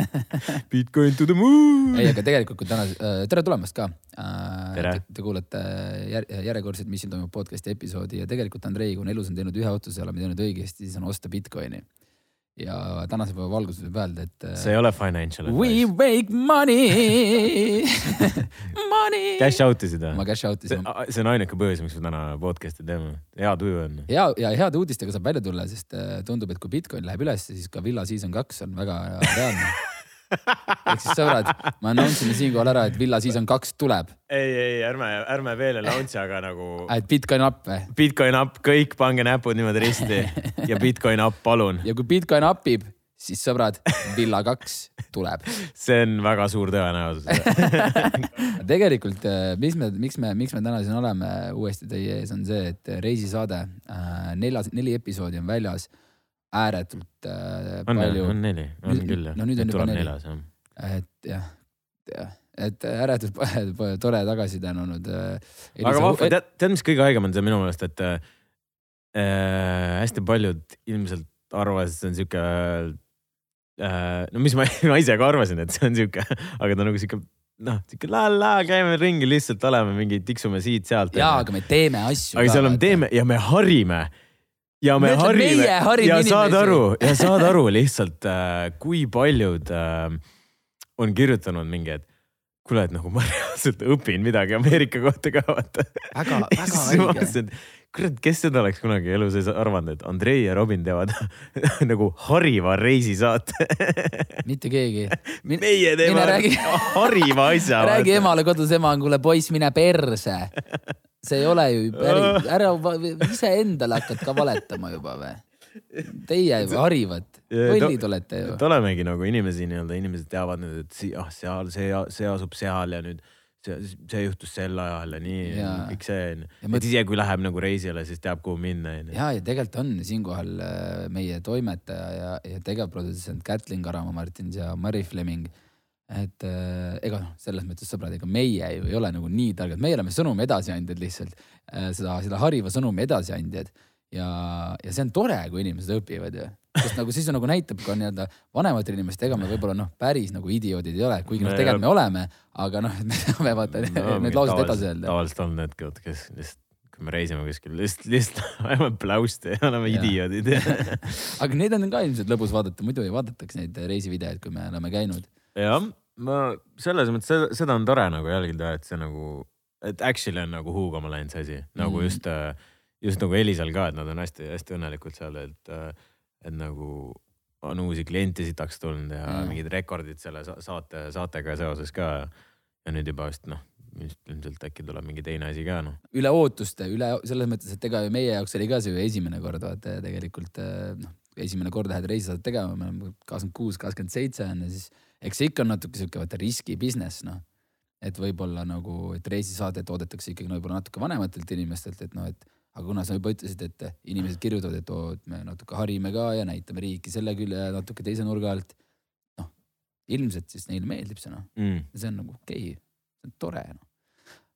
Bitcoin to the moon. ei, aga tegelikult, kui täna, tere tulemast ka. Tere. Te kuulate jär, järjekordset Mis siin toimub podcast'i episoodi ja tegelikult Andrei, kui on elus on teinud ühe otsuse, oleme teinud õigesti, siis on osta Bitcoini. Ja tänase päeva valguses võib öelda, et äh, see ei ole financial we advice. make money money. Cash out isid ma või? cash out see isin. see on ainuke põhjus, miks me täna podcast'i teeme. hea tuju on. hea ja heade uudistega saab välja tulla, sest äh, tundub, et kui Bitcoin läheb üles, siis ka Villa Season kaks on väga reaalne. ehk siis sõbrad, me announce ime siinkohal ära, et Villa Season kaks tuleb, ei, ei ärme, ärme veel launch'i, aga nagu et Bitcoin up või? Bitcoin up, kõik pange näpud niimoodi risti ja Bitcoin up, palun. ja kui Bitcoin up ib, siis sõbrad, Villa kaks tuleb. see on väga suur tõenäosus. tegelikult, mis me, miks me, miks me täna siin oleme uuesti teie ees, on see, et reisisaade, neljas, neli episoodi on väljas. Ääretult äh, on, palju, on neli, on Nüüd- küll jah. no nüüd on juba neli. et jah, jah, et ääretult tore tagasiside on olnud äh,. aga vahva, tead, tead, mis kõige haigem on see minu meelest, et äh, hästi paljud ilmselt arvavad, et see on sihuke äh,. no mis ma, ma ise ka arvasin, et see on sihuke, aga ta on nagu sihuke noh, sihuke la-la, käime ringi lihtsalt oleme mingi tiksume siit-sealt. jaa, aga me teeme asju. aga seal on, teeme ja me harime. Ja me on harime ja saad inimesi. aru ja saad aru lihtsalt äh,, kui paljud äh, on kirjutanud mingi, et kuule, et nagu ma reaalselt õpin midagi Ameerika kohta ka vaata. väga, väga õige. kurat, kes seda oleks kunagi elu sees arvanud, et Andrei ja Robin teevad nagu hariva reisisaate. mitte keegi. meie teeme räägi- hariva asja. räägi. emale kodus, ema on, kuule poiss, mine perse. see ei ole ju päris, ära iseendale hakkad ka valetama juba või? Teie ju harivad, lollid olete ju et. olemegi nagu inimesi nii-öelda, inimesed teavad nüüd, et ah, seal see, see asub seal ja nüüd see, see juhtus sel ajal ja nii ja Jaa. kõik see onju. Ja et isegi kui läheb nagu reisile, siis teab, kuhu minna onju. ja, ja tegelikult on siinkohal äh, meie toimetaja ja, ja tegevprodutsent Kätlin Karamaa Martins ja Mari Fleming. et äh, ega noh, selles mõttes sõbrad, ega meie ju ei ole nagu nii targad, meie oleme sõnumi edasiandjad lihtsalt äh, seda, seda hariva sõnumi edasiandjad ja, ja see on tore, kui inimesed õpivad ju, sest nagu siis on nagu näitab ka nii-öelda vanematele inimestele, ega me võib-olla noh, päris nagu idioodid ei ole, kuigi noh, Me- tegelikult me oleme, aga noh, me saame vaata need laused edasi öelda. tavaliselt on need, kes lihtsalt, kui me reisime kuskil, lihtsalt, lihtsalt ajame pläusti ja oleme idioodid. aga neid on ka ilmselt lõbus vaadata, muidu ei vaadataks neid reisivideoid, kui me oleme käinud. jah, ma selles mõttes, seda on tore nagu jälgida, et see nagu, et actually on nagu huugama läinud see asi, nagu Mhm. just, just nagu Elisal ka, et nad on hästi-hästi õnnelikud seal, et, et nagu on uusi kliente sitaks tulnud ja Jaa. mingid rekordid selle sa- saate, saatega seoses ka. ja nüüd juba vist noh, ilmselt äkki tuleb mingi teine asi ka noh. üle ootuste, üle selles mõttes, et ega ju meie jaoks oli ka see ju esimene kord vaata ja tegelikult eh, noh, esimene kord lähed reisisaadet tegema, me oleme kakskümmend kuus, kakskümmend seitse on ja siis eks see ikka on natuke sihuke vaata riski business noh. et võib-olla nagu, et reisisaadet oodatakse ikkagi no võib-olla natuke vanematelt inimestelt, et noh, et aga kuna sa juba ütlesid, et inimesed kirjutavad, et oo, et me natuke harime ka ja näitame riiki selle külje natuke teise nurga alt. noh, ilmselt siis neile meeldib see noh, mm.. see on nagu okei okay., see on tore noh.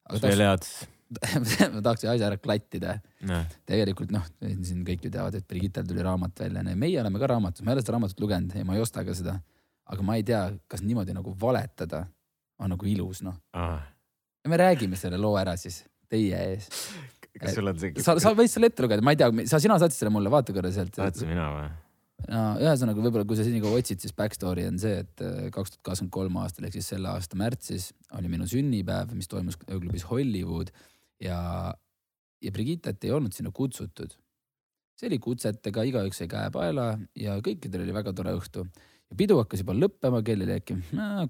kas veel head? ma tahaks asja ära klattida. noh, tegelikult noh, siin kõik ju teavad, et Brigittel tuli raamat välja, meie oleme ka raamatus, ma ei ole seda raamatut lugenud ja ma ei osta ka seda. aga ma ei tea, kas niimoodi nagu valetada on nagu ilus noh. ja me räägime selle loo ära siis teie ees. Kas sul on see? sa, sa võid selle ette lugeda, ma ei tea, sa, sina saatsid selle mulle, vaata korra sealt. saatsin mina või? no ühesõnaga võib-olla, kui sa siin nagu otsid, siis back story on see, et äh, kaks tuhat kakskümmend kolm aastal ehk siis selle aasta märtsis oli minu sünnipäev, mis toimus ööklubis Hollywood ja, ja Brigittet ei olnud sinna kutsutud. see oli kutsetega, igaüks sai käe-paela ja kõikidel oli väga tore õhtu. ja pidu hakkas juba lõppema, kell oli äkki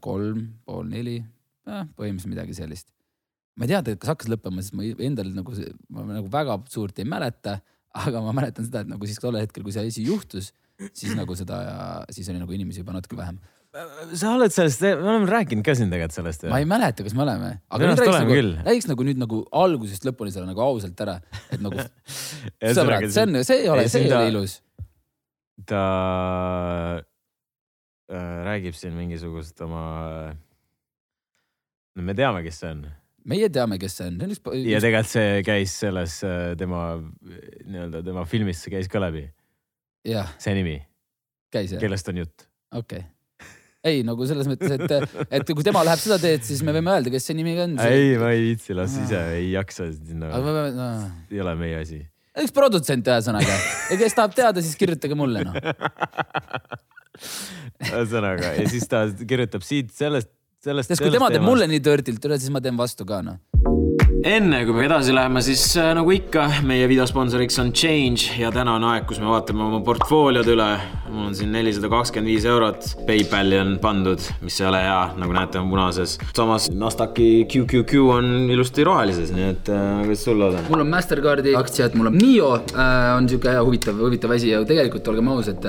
kolm, pool neli äh,, põhimõtteliselt midagi sellist. Ma ei tea, kas hakkas lõppema, sest ma endal nagu, ma nagu väga suurt ei mäleta, aga ma mäletan seda, et nagu siis tollel hetkel, kui see asi juhtus, siis nagu seda, siis oli nagu inimesi juba natuke vähem. sa oled sellest, me oleme rääkinud ka siin tegelikult sellest ma ei mäleta, kas me oleme, aga nüüd räägiks nagu räägiks nagu nüüd nagu algusest lõpuni selle nagu ausalt ära, et nagu sõbrad, see on, see ei ole, see ei ole ilus. ta äh, räägib siin mingisugust oma, no me teame, kes see on meie teame, kes see on, üks, ja tegelikult see käis selles äh, tema nii-öelda tema filmis, see käis ka läbi, see nimi, kellest on jutt. okei. ei nagu selles mõttes, et, et kui tema läheb seda teed, siis me võime öelda, kes see nimi on. ei, ma ei viitsi, las ise, ei jaksa võime no., ei ole meie asi. üks produtsent ühesõnaga ja kes tahab teada, siis kirjutage mulle noh. ühesõnaga ja siis ta kirjutab siit sellest, sellest. sest kui tema teeb mulle nii dirtilt üle, siis ma teen vastu ka noh. enne kui me edasi läheme, siis äh, nagu ikka, meie videosponsoriks on Change ja täna on aeg, kus me vaatame oma portfooliod üle. mul on siin nelisada kakskümmend viis eurot, PayPali on pandud, mis ei ole hea, nagu näete, on punases. samas Nasdaqi QQQ on ilusti rohelises, nii et äh, kuidas sul lood on? mul on Mastercardi aktsiad, mul on Mio äh, on siuke hea huvitav, huvitav asi ja tegelikult olgem ausad,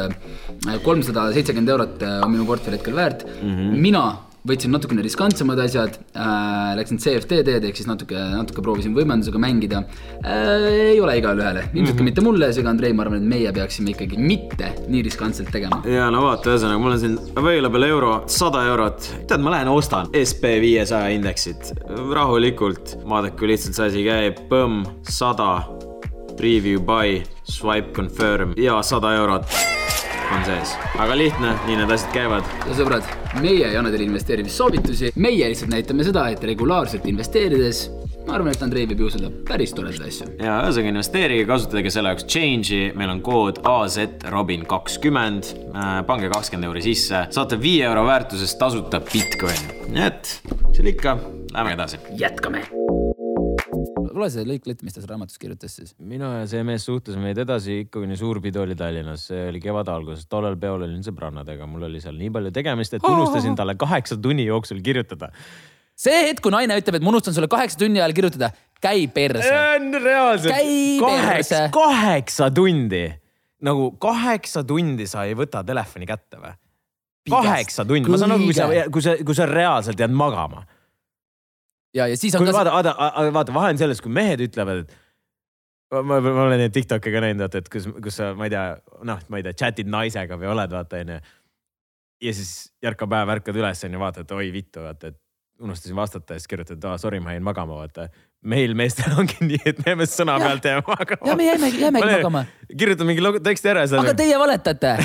kolmsada seitsekümmend eurot äh, on minu portfell hetkel väärt mm. -hmm. mina võtsin natukene riskantsemad asjad äh,, läksin CFD teed ehk siis natuke, natuke proovisin võimendusega mängida äh,. ei ole igale ühele, ilmselt mm -hmm. ka mitte mulle, seega Andrei, ma arvan, et meie peaksime ikkagi mitte nii riskantselt tegema. ja no vaata, ühesõnaga mul on siin available euro, sada eurot. tead, ma lähen ostan SB viiesaja indeksit rahulikult. vaadake, kui lihtsalt see asi käib, põmm, sada, preview buy, swipe confirm ja sada eurot on sees. väga lihtne, nii need asjad käivad. sõbrad, meie ei anna teile investeerimissoovitusi, meie lihtsalt näitame seda, et regulaarselt investeerides, ma arvan, et Andrei võib juhtuda päris toredaid asju. ja ühesõnaga investeerige, kasutage selle jaoks change'i, meil on kood AZ Robin kakskümmend. pange kakskümmend euri sisse, saate viie euro väärtuses tasuta Bitcoini. nii et, seal ikka, lähme edasi. jätkame. Loe see lõik lõtt, mis ta seal raamatus kirjutas siis. mina ja see mees suhtlesime veidi edasi ikka, kuni suur pidu oli Tallinnas, see oli kevade alguses, tollel peol olin sõbrannadega, mul oli seal nii palju tegemist, et unustasin talle kaheksa tunni jooksul kirjutada. see hetk, kui naine ütleb, et ma unustan sulle kaheksa tunni ajal kirjutada, käi perse. reaalselt kaheksa kaheksa tundi, nagu kaheksa tundi sa ei võta telefoni kätte või? kaheksa tundi, ma saan aru, kui sa kui sa, kui sa reaalselt jääd magama ja, ja siis on vaata, vaata, vaata, vahe on selles, kui mehed ütlevad, et ma, ma olen neid Tiktok'e ka näinud, vaata, et kus, kus sa, ma ei tea, noh, ma ei tea, chat'id naisega või oled, vaata onju. ja siis järka päev ärkad üles onju, vaatad, oi vittu, vaata, et unustasin vastata ja siis kirjutad, aa sorry, ma jäin magama, vaata. meil meestel ongi nii, et me jääme sõna Ja. pealt jääme magama. ja me jääme, jäämegi magama. kirjuta mingi teksti ära aga teie valetate.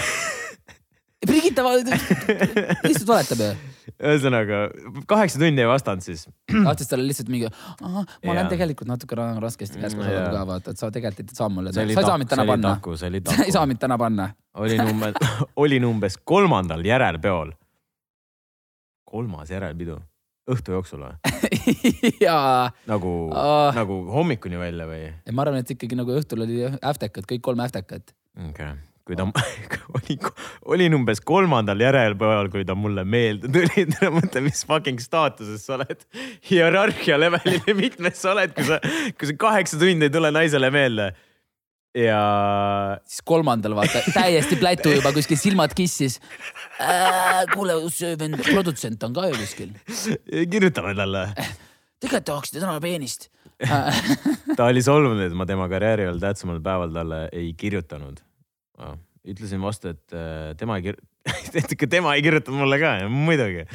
Brigitta lihtsalt valetab ju. Ühesõnaga kaheksa tundi ei vastanud siis. tahtis talle lihtsalt mingi, ma olen Jaa. tegelikult natuke ra- raskesti käsku jaa. ka vaata, et sa tegelikult ei saa mulle, sa ei saa mind täna panna. sa ei saa mind täna panna. olin umbes, olin umbes kolmandal järelpeol. kolmas järelpidu, õhtu jooksul või? jaa, nagu Ah. nagu hommikuni välja või? ma arvan, et ikkagi nagu õhtul oli äftekad, kõik kolm äftekat. okei okay., kui ta oli, olin umbes kolmandal järelpäeval, kui ta mulle meelde tuli, mõtle, mis fucking staatuses sa oled. hierarhia levelil või mitmes sa oled, kui sa, kui sa kaheksa tundi ei tule naisele meelde. ja siis kolmandal vaata, täiesti plätu juba kuskil silmad kissis. kuule, see vend, produtsent on ka ju kuskil. kirjutame talle. tegelikult tahaksite täna peenist. ta oli solvunud, et ma tema karjääri all tähtsamal päeval talle ei kirjutanud. Ütlesin vastu, et äh, tema ei kir-, et tema ei kirjutanud mulle ka, muidugi.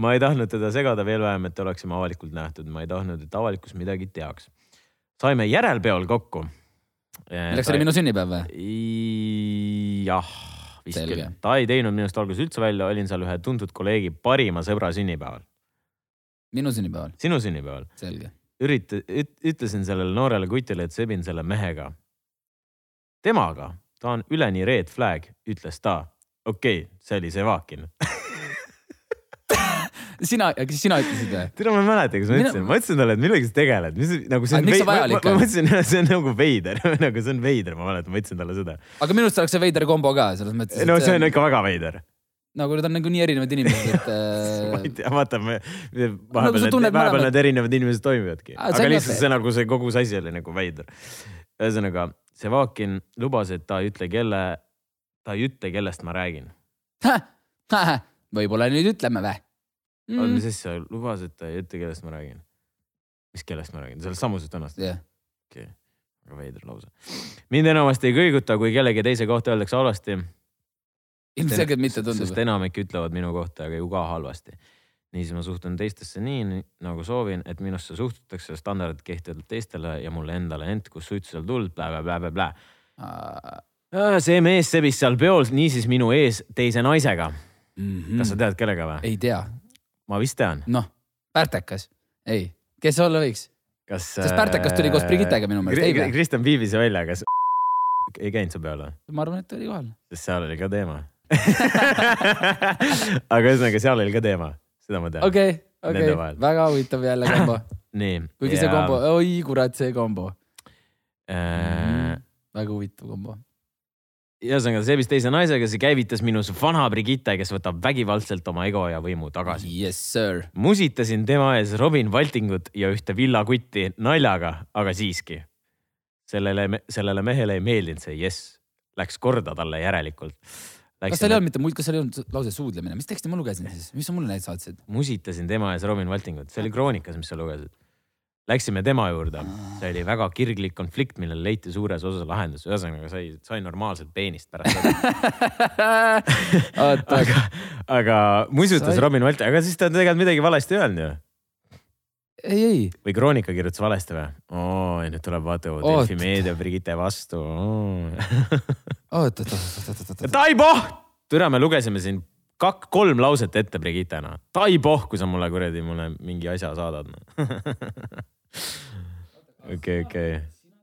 ma ei tahtnud teda segada veel vähem, et oleksime avalikult nähtud, ma ei tahtnud, et avalikkus midagi teaks. saime järelpeol kokku. milleks oli minu sünnipäev või? jah, vist küll. ta ei teinud minust alguses üldse välja, olin seal ühe tuntud kolleegi parima sõbra sünnipäeval. minu sünnipäeval, sinu sünnipäeval. selge. ürita-, ütlesin sellele noorele kutile, et sebin selle mehega. temaga, ta on üleni red flag, ütles ta. okei okay,, see oli Sevakin. sina, kas sina ütlesid või? tead, ma ei mäleta, kas ma Mina- ütlesin, ma ütlesin talle, et millega sa tegeled, mis nagu see Aga on miks ma, vajalik on? ma mõtlesin, see on nagu veider, nagu see on veider, ma mäletan, ma ütlesin talle seda. aga minu arust oleks see veider kombo ka selles mõttes. no see on ikka väga veider. nagu need on nagu nii erinevad inimesed, et ma ei äh, tea, vaata, me me- Nagu vahepeal sa need, vahepeal need erinevad inimesed toimivadki, see aga lihtsalt see nagu see kogu see asi oli nagu veider. ühesõnaga, Sevakin lubas, et ta ei ütle, kelle, ta ei ütle, kellest ma räägin võib-olla nüüd ütleme või mm.. mm. mis? asja, lubas, et ta ei ütle, kellest ma räägin. mis kellest ma räägin, sellest samusest vennast? jah, okei okay., väga veider lause. mind enamasti ei kõiguta, kui kellegi teise kohta öeldakse halvasti, ilmselgelt mitte sest tundub. enamik ütlevad minu kohta aga ju ka halvasti. Niisiis ma suhtun teistesse nii, nagu soovin, et minusse suhtutakse, standardid kehtivad teistele ja mulle endale, ent kus suitsu seal tuld, blä-blä-blä-blä. see mees sebis seal peol niisiis minu ees teise naisega. kas sa tead kellega või? ei tea, ma vist tean. noh, Pärtekas, ei, kes see olla võiks? kas. Sest Pärtekas tuli koos Brigittega minu meelest, ei või? Kristjan viibis välja, kas ei käinud su peale? ma arvan, et oli kohal. sest seal oli ka teema. aga ühesõnaga, seal oli ka teema, seda ma tean. okei, okei väga huvitav jälle kombo. nii. kuigi see kombo, oi kurat, see kombo, Äh, väga huvitav kombo. ühesõnaga, see vist teise naisega, see käivitas minus vana Brigitte, kes võtab vägivaldselt oma ego ja võimu tagasi. Yes sir. musitasin tema ees Robin Valtingut ja ühte villakutti naljaga, aga siiski. sellele, sellele mehele ei meeldinud see jess, läks korda talle järelikult. Kas seal ei olnud mitte muid, kas seal ei olnud lause suudlemine, mis teksti ma lugesin siis, mis sa mulle neid saatsid? musitasin tema ees Robin Valtingut, see oli kroonikas, mis sa lugesid. Läksime tema juurde, see oli väga kirglik konflikt, millele leiti suures osas lahendus, ühesõnaga sai, sai normaalselt peenist pärast seda. aga, aga musutas Sai- Robin Valting, aga siis ta tegelikult midagi valesti ei öelnud ju. ei, ei, või Kroonika kirjutas valesti või? oo, nüüd tuleb vaata. Delfi meedia Brigitte vastu. oot, oot, oot, oot, oot, oot, Taiboh, türa, me lugesime siin kak-, kolm lauset ette Brigittena. Taiboh, kui sa mulle kuradi mulle mingi asja saadad. okei, okei.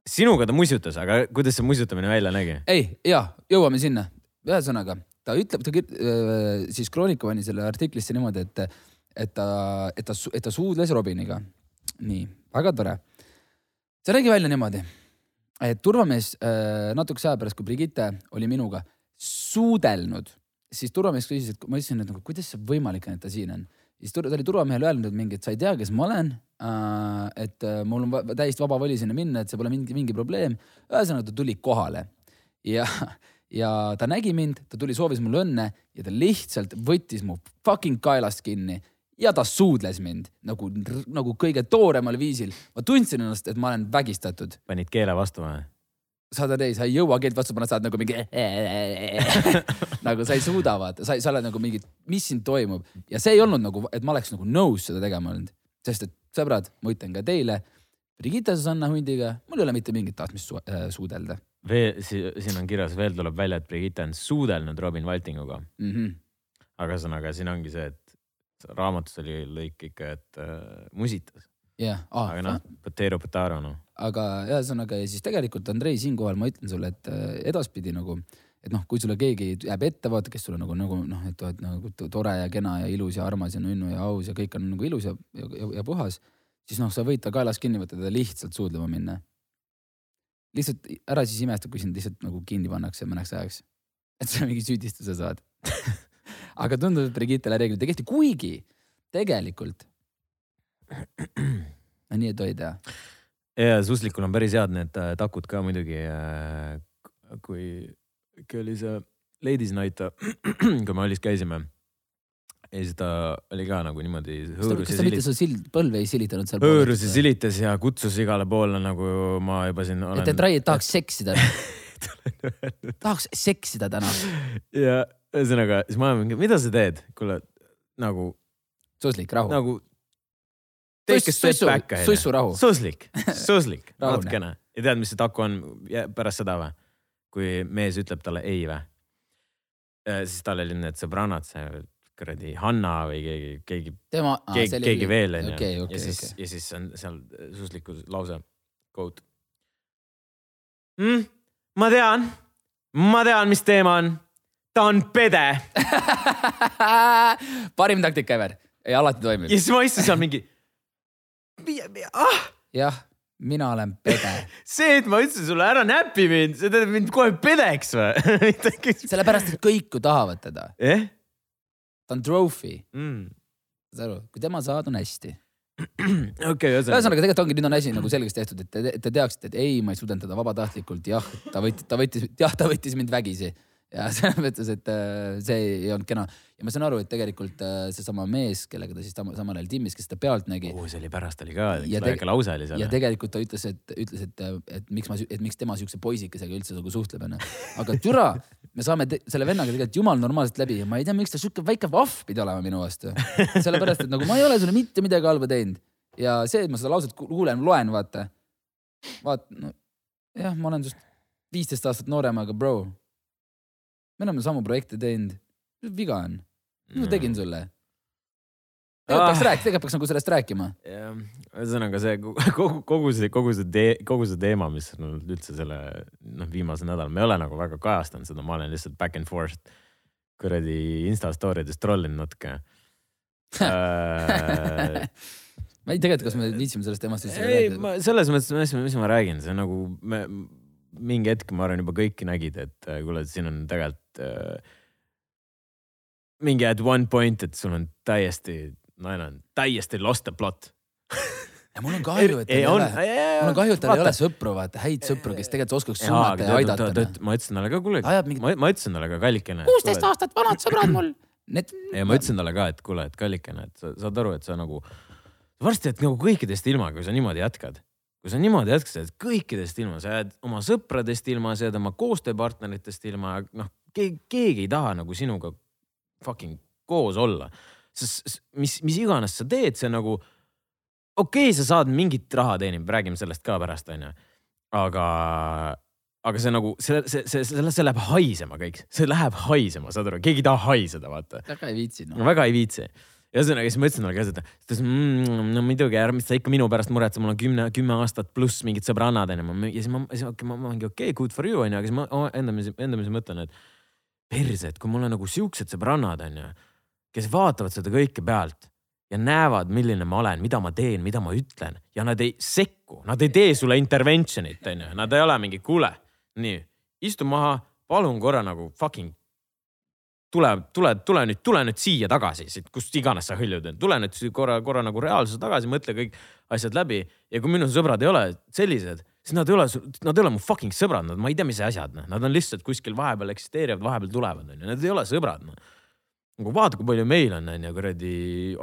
sinuga ta musutas, aga kuidas see musutamine välja nägi? ei, ja jõuame sinna. ühesõnaga, ta ütleb, ta kir- äh, siis Kroonika pani selle artiklisse niimoodi, et, et ta, et ta, et ta suudles Robiniga. nii, väga tore. see nägi välja niimoodi, et turvamees äh, natukese aja pärast, kui Brigitte oli minuga suudelnud, siis turvamees küsis, et ma ütlesin, et nagu kuidas see võimalik on, et ta siin on. siis ta oli turvamehele öelnud, et mingi, et sa ei tea, kes ma olen äh,. et äh, mul on täiesti vaba voli sinna minna, et see pole mingi, mingi probleem. ühesõnaga ta tuli kohale ja, ja ta nägi mind, ta tuli, soovis mulle õnne ja ta lihtsalt võttis mu fucking kaelast kinni ja ta suudles mind nagu, nagu kõige tooremal viisil. ma tundsin ennast, et ma olen vägistatud. panid keele vastu või? saad aru, sa ei jõua keelt vastu panna, saad nagu mingi nagu sa ei suuda vaata, sa, sa oled nagu mingi, mis siin toimub ja see ei olnud nagu, et ma oleks nagu nõus seda tegema olnud, sest et sõbrad, ma ütlen ka teile, Brigitte Susanna hundiga mul ei ole mitte mingit tahtmist su äh, suudelda veel, siin on kirjas, veel tuleb välja, et Brigitte on suudelnud Robin Valtinguga. mm. -hmm. aga ühesõnaga, siin ongi see, et raamatus oli lõik ikka, et äh, musitas. jah, aga noh, potato potato noh. aga ühesõnaga ja siis tegelikult Andrei siinkohal ma ütlen sulle, et äh, edaspidi nagu, et noh, kui sulle keegi jääb ette, vaata, kes sul on nagu, nagu noh, et oled nagu to- tore ja kena ja ilus ja armas ja nunnu ja aus ja kõik on nagu ilus ja, ja, ja, ja puhas, siis noh, sa võid ta kaelast kinni võtta, teda lihtsalt suudlema minna. lihtsalt ära siis imesta, kui sind lihtsalt nagu kinni pannakse mõneks ajaks. et sa mingi süüdistuse saad. aga tundub, et Brigittele reeglid ei kehti, kuigi tegelikult. no nii ei tohi teha ja Suslikul on päris head need äh, takud ka muidugi. kui, kui oli see Ladies Night, kui me Allis käisime. ja siis ta oli ka nagu niimoodi kas ta mitte su sild, põlve ei silitanud seal? hõõrus ja silitas ja kutsus igale poole nagu ma juba siin olen. et, Rai tahaks seksida. tahaks seksida täna. ja ühesõnaga, siis ma olen mingi, mida sa teed, kuule nagu, suslik, rahu. nagu. sussu rahu. suslik, suslik, natukene ja tead, mis see taku on pärast seda või? kui mees ütleb talle ei või? siis tal oli need sõbrannad, see kuradi Hanna või keegi, keegi, keegi, keegi veel onju. okei, ja okei, siis okei., ja siis on seal susliku lause, quote mm,. ma tean, ma tean, mis teema on. Ta on pede parim taktika ever, ei alati toimib ja. siis ma istun seal mingi. ah, jah, mina olen pede. see, et ma ütlesin sulle ära näpi mind, see teeb mind kohe pedeks või? sellepärast, et kõik ju tahavad teda. eh? ta on trophy, Mm. saad aru, kui tema saad, on hästi. okei, ühesõnaga. ühesõnaga, tegelikult ongi, nüüd on asi nagu selgeks tehtud, et te, te teaksite, et ei, ma ei suutnud teda vabatahtlikult, jah, ta võttis, ta võttis, jah, ta võttis mind vägisi. Ja selles mõttes, et äh, see ei olnud kena ja ma saan aru, et tegelikult äh, seesama mees, kellega ta siis samal ajal timmis, kes seda pealt nägi see oli pärast oli ka, Ja üks teg- väike lause oli seal ja. tegelikult ta ütles, et ütles, et, et miks ma, et miks tema siukse poisikesega üldse nagu suhtleb onju. aga türa, me saame selle vennaga tegelikult jumal normaalselt läbi ja ma ei tea, miks ta siuke väike vahv pidi olema minu vastu. sellepärast, et nagu ma ei ole sulle mitte midagi halba teinud ja see, et ma seda lauset ku- kuulen, loen, vaata. vaat, no jah, ma olen sinust viisteist aastat noorem, aga bro, me oleme samu projekte teinud. mis viga on? mis ma tegin sulle? Ah. tegelikult peaks rääkima, tegelikult peaks nagu sellest rääkima. ühesõnaga see kogu, kogu see, kogu see tee, kogu see teema, mis on olnud üldse selle noh, viimase nädala, me ei ole nagu väga kajastanud seda, ma olen lihtsalt back and forth kuradi insta story des trollinud natuke äh. ma ei, tegelikult, kas me viitsime sellest temast üldse ei, ma selles mõttes, mis, mis ma räägin, see on nagu me mingi hetk, ma arvan, juba kõik nägid, et äh, kuule, siin on tegelikult äh, mingi at one point, et sul on täiesti, naine on täiesti lost the plot. ja mul on kahju, et tal ei ole, mul on kahju, et tal ei ole sõpru, vaata häid sõpru, kes tegelikult oskaks suunata ja ta- aidata ta-. ta- ma ütlesin talle ka, kuule, mingit ma, ma ütlesin talle ka kallikene. kuusteist aastat vanad sõbrad mul. Need. ja ma ütlesin talle ka, et kuule, et kallikene, et sa saad aru, et sa nagu varsti jääd nagu kõikidest ilma, kui sa niimoodi jätkad. kui sa niimoodi jätkad, sa jääd kõikidest ilma, sa jääd oma sõpradest ilma, sa jääd oma koostööpartneritest ilma, noh, keegi, keegi ei taha nagu sinuga fucking koos olla. sest mis, mis iganes sa teed, see nagu okei okay,, sa saad mingit raha teenida, räägime sellest ka pärast, onju. aga, aga see nagu see, see, see, see, see läheb haisema kõik, see läheb haisema, saad aru, keegi ei taha haiseda, vaata. väga ei viitsi noh. no väga ei viitsi. ühesõnaga, siis ma ütlesin talle ka seda, ta ütles mmm, no muidugi, ära, mis sa ikka minu pärast muretsed, mul on kümne, kümme aastat pluss mingid sõbrannad onju. ja siis ma, siis okay, ma, mingi okei okay,, good for you onju, aga siis ma o- endamisi, endamisi mõtlen, et perse, et kui mul on nagu siuksed sõbrannad onju, kes vaatavad seda kõike pealt ja näevad, milline ma olen, mida ma teen, mida ma ütlen ja nad ei sekku, nad ei tee sulle intervention'it onju, nad ei ole mingi kuule, nii istu maha, palun korra nagu fucking tule, tule, tule nüüd, tule nüüd siia tagasi siit, kust iganes sa hõljud, tule nüüd korra, korra nagu reaalsuse tagasi, mõtle kõik asjad läbi ja kui minu sõbrad ei ole sellised, siis nad ei ole, nad ei ole mu fucking sõbrad, nad, ma ei tea, mis asjad, nad on lihtsalt kuskil vahepeal eksisteerivad, vahepeal tulevad, onju, nad ei ole sõbrad, noh. nagu vaata, kui palju meil on, onju, kuradi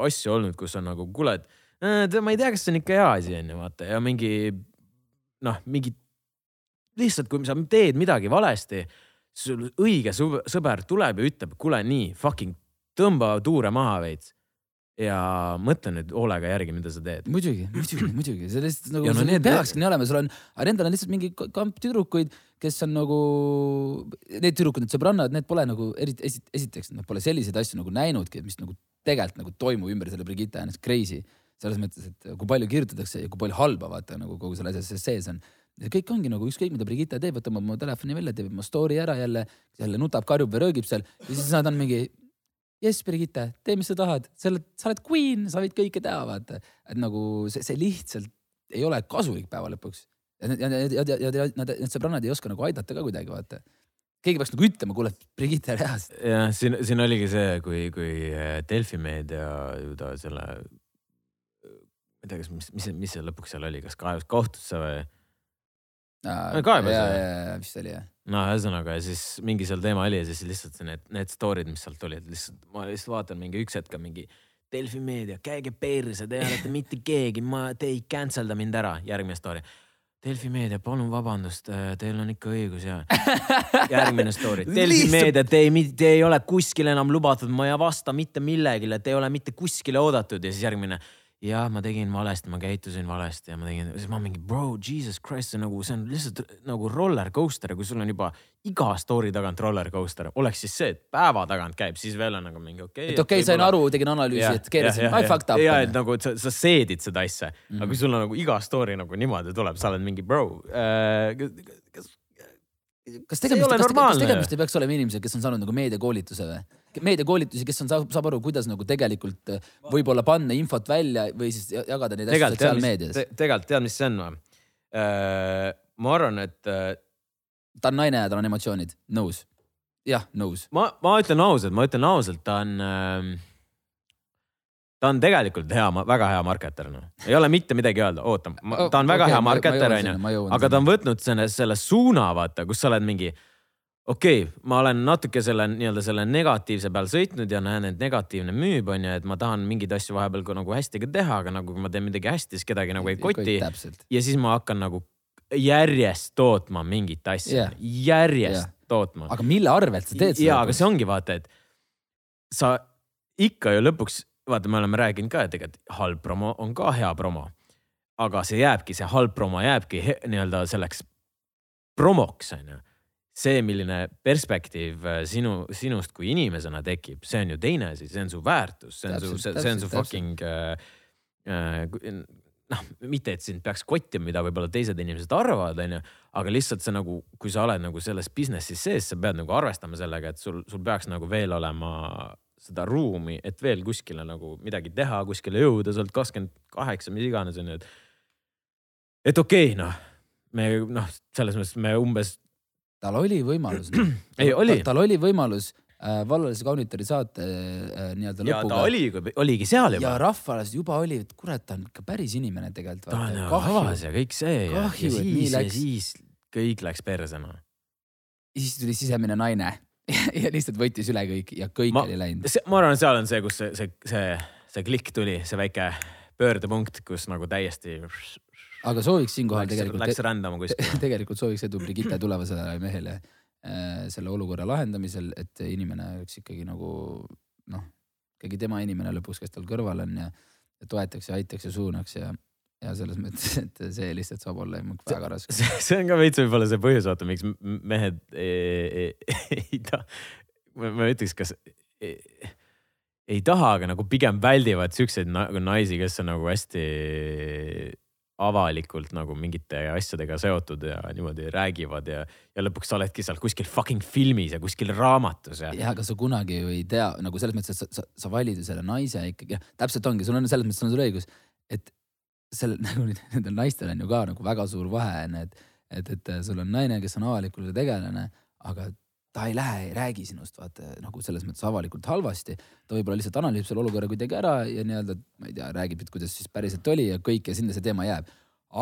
asju olnud, kus on nagu, kuule, et äh, ma ei tea, kas see on ikka hea asi, onju, vaata. Ja mingi noh, mingi lihtsalt, kui sa teed midagi valesti sul õige sõb- sõber tuleb ja ütleb, kuule nii fucking tõmba tuure maha veits ja mõtle nüüd hoolega järgi, mida sa teed. muidugi, muidugi, muidugi, see lihtsalt nagu no need- peakski nii olema, sul on, aga nendel on lihtsalt mingi kamp tüdrukuid, kes on nagu, need tüdrukud, need sõbrannad, need pole nagu eriti, esiteks nad pole selliseid asju nagu näinudki, mis nagu tegelikult nagu toimub ümber selle Brigitte ennast crazy. selles mõttes, et kui palju kirjutatakse ja kui palju halba vaata nagu kogu selle asja sees on. ja kõik ongi nagu ükskõik, mida Brigitte teeb, võtab oma telefoni välja, teeb oma story ära jälle, jälle nutab, karjub või röögib seal ja siis nad on mingi jess, Brigitte, tee, mis sa tahad, sa oled, sa oled queen, sa võid kõike teha, vaata. et nagu see, see lihtsalt ei ole kasulik päeva lõpuks. ja, ja, ja, ja, ja, nad, need sõbrannad ei oska nagu aidata ka kuidagi, vaata. keegi peaks nagu ütlema, kuule, Brigitte, ära. jah, siin, siin oligi see, kui, kui äh, Delfi meedia ju ta selle, ma ei tea, kas, mis, mis, mis see lõpuks seal oli, kas kaebas kohtusse või? Kaebas, ja vist oli jah. no ühesõnaga ja siis mingi seal teema oli ja siis lihtsalt need, need story'd, mis sealt olid, lihtsalt ma lihtsalt vaatan mingi üks hetk on mingi Delfi meedia, käige perse, te ei olete mitte keegi, ma, te ei cancel da mind ära, järgmine story. Delfi meedia, palun vabandust, teil on ikka õigus ja järgmine story. Delfi meedia, te ei, te ei ole kuskil enam lubatud, ma ei vasta mitte millegile, te ei ole mitte kuskile oodatud ja siis järgmine jah, ma tegin valesti, ma käitusin valesti ja ma tegin, siis ma mingi bro, jesus christ, see nagu, see on lihtsalt nagu roller coaster kui sul on juba iga story tagant roller coaster, oleks siis see, et päeva tagant käib, siis veel on nagu mingi okei okay,. et okei okay,, sain aru, tegin analüüsi, et keerasin, I fucked up. ja, et nagu et sa, sa seedid seda asja mm. -hmm. aga kui sul on nagu iga story nagu niimoodi tuleb, sa oled mingi bro äh,. kas, kas tegemist, kas, kas tegemist ei peaks olema inimesed, kes on saanud nagu meediakoolituse või? meediakoolitusi, kes on, saab, saab aru, kuidas nagu tegelikult äh, võib-olla panna infot välja või siis ja- jagada neid asju sotsiaalmeedias te,, tegelikult tead, mis see on või äh,? ma arvan, et äh, ta on naine ja tal on emotsioonid, nõus. jah, nõus. ma, ma ütlen ausalt, ma ütlen ausalt, ta on äh,. ta on tegelikult hea, väga hea marketer, noh, ei ole mitte midagi öelda, oota, ta on väga hea marketer, onju, aga ta on võtnud selle, selle suuna, vaata, kus sa oled mingi. Okei okay,, ma olen natuke selle nii-öelda selle negatiivse peal sõitnud ja näen, et negatiivne müüb, onju, et ma tahan mingeid asju vahepeal ka nagu hästi ka teha, aga nagu kui ma teen midagi hästi, siis kedagi nagu ei koti. ja siis ma hakkan nagu järjest tootma mingit asja yeah., järjest yeah. tootma. aga mille arvelt sa teed ja, aga see ongi vaata, et sa ikka ju lõpuks, vaata, me oleme rääkinud ka, et tegelikult halb promo on ka hea promo. aga see jääbki, see halb promo jääbki nii-öelda selleks promoks onju. see, milline perspektiiv äh, sinu, sinust kui inimesena tekib, see on ju teine asi, see on su väärtus, see on su, Täpselt, see on su fucking äh, äh, noh, mitte, et sind peaks kottima, mida võib-olla teised inimesed arvavad, onju, aga lihtsalt see nagu, kui sa oled nagu selles business'is sees, sa pead nagu arvestama sellega, et sul, sul peaks nagu veel olema seda ruumi, et veel kuskile nagu midagi teha, kuskile jõuda, sa oled kakskümmend kaheksa, mis iganes onju, et. et okei okay,, noh, me noh, selles mõttes me umbes, tal oli võimalus Ei, oli. tal oli võimalus äh, vallalise kaunitari saate äh, nii-öelda ja ta lõpuga. oli, oligi seal ja juba. rahvale juba oli, et kurat, ta on ikka päris inimene tegelikult. ta on ju avas ja kõik see ja, ja Kahju, et nii ja läks. siis kõik läks perse noh. ja siis tuli sisemine naine ja lihtsalt võttis üle kõik ja kõik Ma- oli läinud. ma arvan, seal on see, kus see, see, see, see klikk tuli, see väike pöördepunkt, kus nagu täiesti aga sooviks siinkohal tegelikult läks rändama kuskile. tegelikult sooviks edu Brigitte tulevasele mehele äh, selle olukorra lahendamisel, et inimene oleks ikkagi nagu noh, ikkagi tema inimene lõpuks, kes tal kõrval on ja, ja toetaks ja aitaks ja suunaks ja, ja selles mõttes, et see lihtsalt saab olla väga raske. see on ka veits võib-olla see põhjus, vaata, miks mehed ei, ei, ei taha, ma ütleks, kas ei, ei taha, aga nagu pigem väldivad siukseid na nagu naisi, kes on nagu hästi avalikult nagu mingite asjadega seotud ja niimoodi räägivad ja, ja lõpuks sa oledki seal kuskil fucking filmis ja kuskil raamatus ja. ja aga sa kunagi ju ei tea nagu selles mõttes, et sa, sa, sa valid ju selle naise ikkagi, täpselt ongi, sul on selles mõttes on sul õigus, et sellel nagu nendel naistel on ju ka nagu väga suur vahe on ju, et, et, et sul on naine, kes on avalikult tegelane, aga ta ei lähe, ei räägi sinust vaata nagu selles mõttes avalikult halvasti. ta võib-olla lihtsalt analüüsib selle olukorra kuidagi ära ja nii-öelda, ma ei tea, räägib, et kuidas siis päriselt oli ja kõik ja sinna see teema jääb.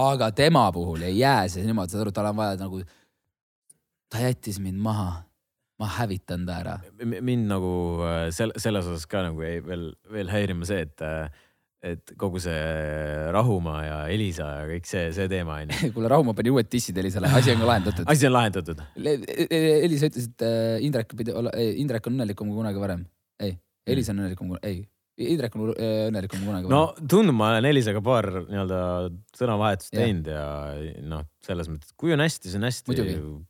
aga tema puhul ei jää see niimoodi, saad aru, tal on vaja nagu, ta jättis mind maha, ma hävitan ta ära mind nagu äh, sel-, selles osas ka nagu jäi veel, veel häirima see, et, et kogu see Rahumaa ja Elisa ja kõik see, see teema on ju. kuule, Raumo pani uued dissid Elisale, asi on ka lahendatud. asi on lahendatud. Elisa ütles, et äh, Indrek pidi olla, Indrek on õnnelikum kui kunagi varem. ei, Elisa on õnnelikum, ei, Indrek on äh, õnnelikum kui kunagi no varem. tundub, ma olen Elisaga paar nii-öelda sõnavahetust teinud ja noh, selles mõttes, kui on hästi, see on hästi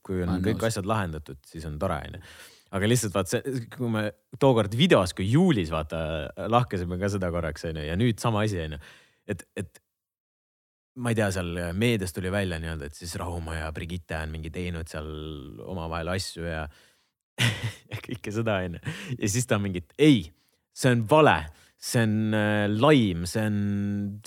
kui on kõik nõus. asjad lahendatud, siis on tore onju. Aga lihtsalt vaat see, kui me tookord videos, kui juulis vaata lahkasime ka seda korraks onju ja nüüd sama asi onju, et, et ma ei tea, seal meedias tuli välja nii-öelda, et siis Rahumaa ja Brigitte on mingi teinud seal omavahel asju ja, kõike seda onju. ja siis ta on mingi, et ei, see on vale, see on äh, laim, see on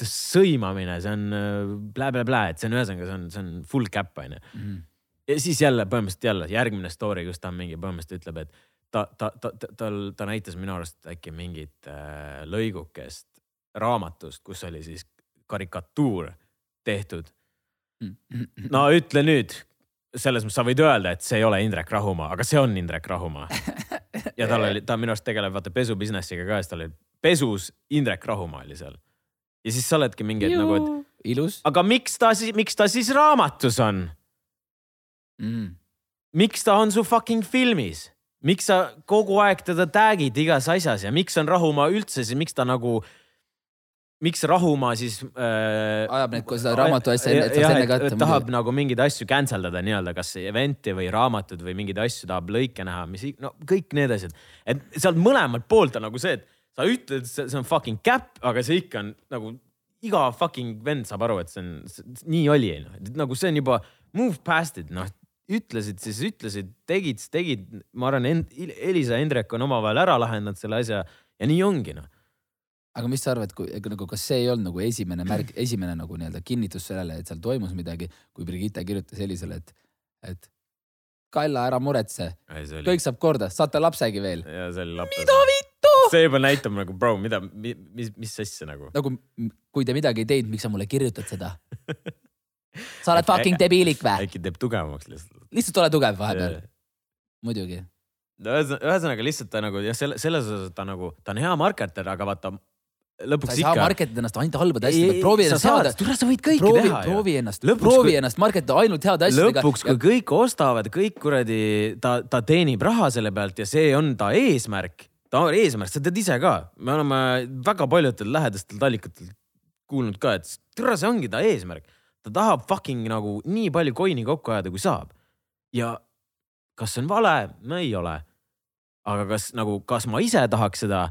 sõimamine, see on äh, blä-blä-blä, et see on ühesõnaga, see on, see on full cap onju. Mhm. Ja siis jälle põhimõtteliselt jälle järgmine story, kus ta mingi põhimõtteliselt ütleb, et ta, ta, ta, ta, tal, ta näitas minu arust äkki mingit äh, lõigukest raamatust, kus oli siis karikatuur tehtud. No ütle nüüd, selles mõttes sa võid öelda, et see ei ole Indrek Rahumaa, aga see on Indrek Rahumaa. ja tal oli, ta minu arust tegeleb vaata pesu business'iga ka, siis tal oli pesus Indrek Rahumaa oli seal. ja siis sa oledki mingi, et nagu, et ilus aga miks ta siis, miks ta siis raamatus on? mm.. miks ta on su fucking filmis? miks sa kogu aeg teda tag'id igas asjas ja miks on Rahumaa üldse siis, miks ta nagu, miks Rahumaa siis äh, ajab neid, seda raamatu asja enne, et saaks enne kätte. tahab nagu mingeid asju cancel dada nii-öelda, kas event'i või raamatut või mingeid asju tahab lõike näha, mis, no kõik need asjad. et sealt mõlemalt poolt on nagu see, et sa ütled, see on fucking cap, aga see ikka on nagu iga fucking vend saab aru, et see on, nii oli, noh, nagu see on juba move past it, noh ütlesid, siis ütlesid, tegid, siis tegid, ma arvan, Elisa ja Indrek on omavahel ära lahendanud selle asja ja nii ongi noh. aga mis sa arvad, kui nagu, kas see ei olnud nagu esimene märk, esimene nagu nii-öelda kinnitus sellele, et seal toimus midagi, kui Brigitte kirjutas Elisale, et, et Kalla, ära muretse, oli, kõik saab korda, saate lapsegi veel. mida vittu? see juba näitab nagu, bro, mida, mis, mis asja nagu. nagu kui te midagi ei teinud, miks sa mulle kirjutad seda? sa oled fucking debiilik vä? äkki teeb tugevamaks lihtsalt. lihtsalt ole tugev vahepeal, muidugi. ühesõnaga, ühesõnaga lihtsalt ta nagu jah, selle, selles osas ta nagu, ta on hea marketer, aga vaata sa lõpuks ei saa ikka. market ida ennast ainult halbade asjadega, proovi ennast heade, tule sa võid kõike proovi, teha proovi ennast, proovi kui- ennast market ida ainult heade asjadega. lõpuks, kui kõik ostavad, kõik kuradi, ta, ta teenib raha selle pealt ja see on ta eesmärk. ta on eesmärk, sa tead ise ka, me oleme väga paljudel lähedastel allikatel kuulnud ka, et tere, see ongi ta eesmärk. Ta tahab fucking nagu nii palju coin'i kokku ajada, kui saab. ja kas see on vale? no ei ole. aga kas nagu, kas ma ise tahaks seda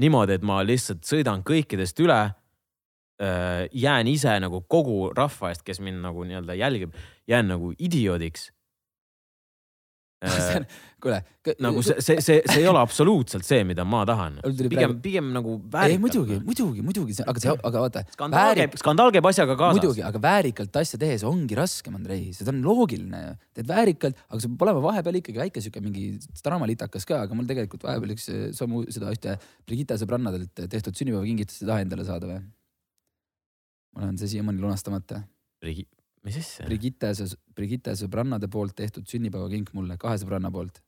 niimoodi, et ma lihtsalt sõidan kõikidest üle äh, jään ise nagu kogu rahva eest, kes mind nagu nii-öelda jälgib, jään nagu idioodiks kuule. nagu see, see, see, see ei ole absoluutselt see, mida ma tahan. pigem pigem nagu väärikalt. ei muidugi, muidugi, muidugi, aga see, aga vaata. skandaal väärik... käib, skandaal käib asjaga kaasas. muidugi, aga väärikalt asja tehes ongi raskem, Andrei, see on loogiline teed väärikalt, aga sul peab olema vahepeal ikkagi väike sihuke mingi draamalitakas ka, aga mul tegelikult vahepeal üks samu seda ühte Brigitte sõbrannadelt tehtud sünnipäevakingitust ei taha endale saada või? mul on see siiamaani lunastamata. Brigi-, mis asja? Brigitte, Brigitte sõbrannade poolt tehtud sünnipäevakink mulle, kahe sõbranna poolt.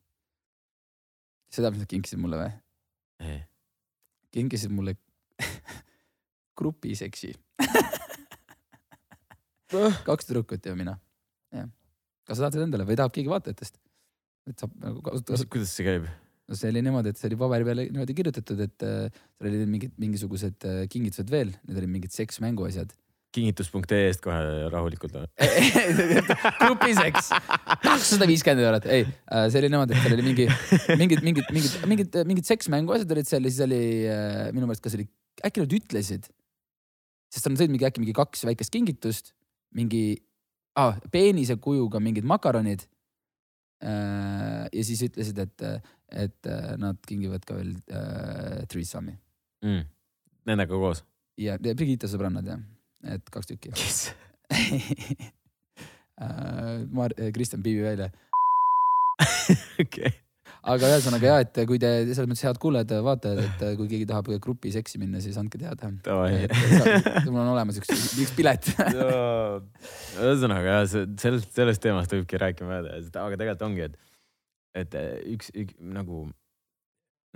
seda, mis nad kinkisid mulle või? kinkisid mulle grupiseksi kaks tüdrukut ja mina. jah. kas sa tahad seda endale või tahab keegi vaatajatest? et saab nagu kasutada. kuidas see käib? no see oli niimoodi, et see oli paberi peale niimoodi kirjutatud, et äh, seal olid mingid mingisugused äh, kingitused veel, need olid mingid seksmängu asjad kingitus.ee-st kohe rahulikult grupiseks, kakssada viiskümmend eurot, ei, äh, see oli niimoodi, et seal oli mingi, mingid, mingid, mingid, mingid, mingid seksmängu asjad olid seal ja siis oli äh, minu meelest, kas oli, äkki nad ütlesid, sest nad sõid mingi äkki mingi kaks väikest kingitust, mingi ah, peenise kujuga mingid makaronid. Äh, ja siis ütlesid, et, et nad kingivad ka veel äh, threesome'i. Mm.. Nendega koos? ja, Brigitte sõbrannad jah et kaks tükki. kes äh, Mar-, Kristjan Piivi välja. okei. aga ühesõnaga ja, et kui te selles mõttes head kuulajad, vaatajad, et kui keegi tahab grupi seksi minna, siis andke teada. mul on olemas üks, üks pilet ühesõnaga see sellest, sellest teemast võibki rääkima jääda, aga tegelikult ongi, et, et üks, üks nagu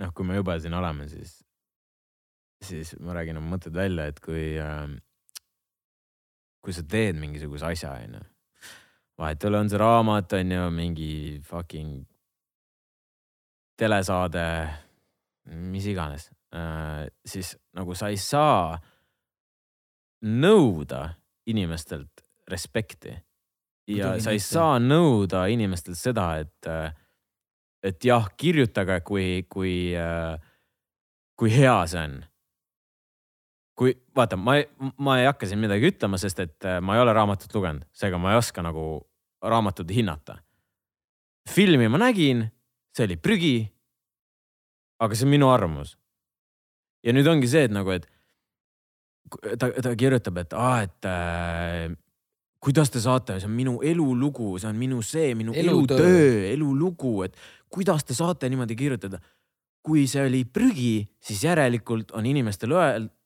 noh, kui me juba siin oleme, siis, siis ma räägin oma mõtted välja, et kui äh, kui sa teed mingisuguse asja, onju. vahet ei ole, on see raamat, on ju, mingi fucking telesaade, mis iganes äh,, siis nagu sa ei saa nõuda inimestelt respekti. ja sa ei saa nõuda inimestelt seda, et, äh, et jah, kirjutage, kui, kui, äh, kui hea see on kui vaata, ma, ma ei hakka siin midagi ütlema, sest et äh, ma ei ole raamatut lugenud, seega ma ei oska nagu raamatut hinnata. filmi ma nägin, see oli prügi. aga see on minu arvamus. ja nüüd ongi see, et nagu, et ta, ta kirjutab, et aa, et äh, kuidas te saate, see on minu elulugu, see on minu see, minu elutöö, elutöö, elulugu, et kuidas te saate niimoodi kirjutada kui see oli prügi, siis järelikult on inimestel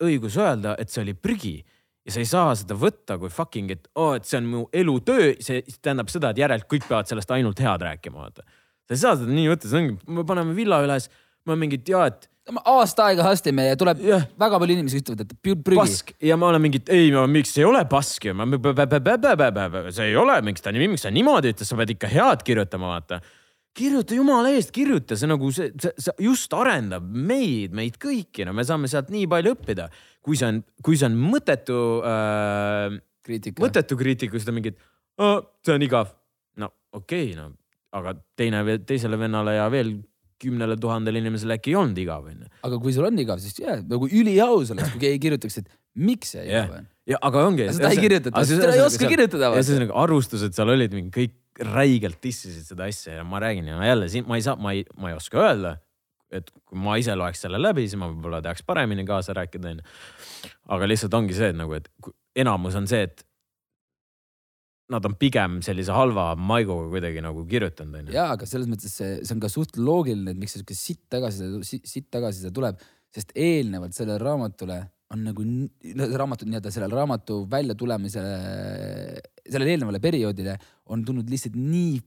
õigus öelda, et see oli prügi ja sa ei saa seda võtta kui fucking, et oo oh,, et see on mu elutöö, see tähendab seda, et järelikult kõik peavad sellest ainult head rääkima, vaata. sa ei saa seda nii võtta, see ongi, me paneme villa üles, me mingid ja et. aasta aega hastime ja tuleb ja. väga palju inimesi ütlevad, et prügi. pask ja ma olen mingid, ei, miks ei ole pask ju, see ei ole, miks ta, miks ta niimoodi ütles, sa pead ikka head kirjutama, vaata kirjuta jumala eest, kirjuta, see nagu see, see, see just arendab meid, meid kõiki, no me saame sealt nii palju õppida. kui see on, kui see on mõttetu äh,, mõttetu kriitika, siis ta mingi, see on igav. no okei okay,, no aga teine, teisele vennale ja veel kümnele tuhandele inimesele äkki ei olnud igav, onju. aga kui sul on igav, siis jaa, nagu üliaus oleks, kui keegi kirjutaks, et miks see igav on. ja aga ongi. seda ei kirjutata, seda ei oska kirjutada. ja siis nagu arvustused seal olid mingi kõik räigelt dissisid seda asja ja ma räägin ja jälle siin ma ei saa, ma ei, ma ei oska öelda. et kui ma ise loeks selle läbi, siis ma võib-olla teaks paremini kaasa rääkida, onju. aga lihtsalt ongi see, et nagu, et enamus on see, et nad on pigem sellise halva maiguga kuidagi nagu kirjutanud, onju. ja, aga selles mõttes see, see on ka suht loogiline, et miks see sihuke sitt tagasiside, sitt tagasiside tuleb, sest eelnevalt sellele raamatule on nagu raamatu nii-öelda sellele raamatu väljatulemisele, sellele eelnevale perioodile on tulnud lihtsalt nii,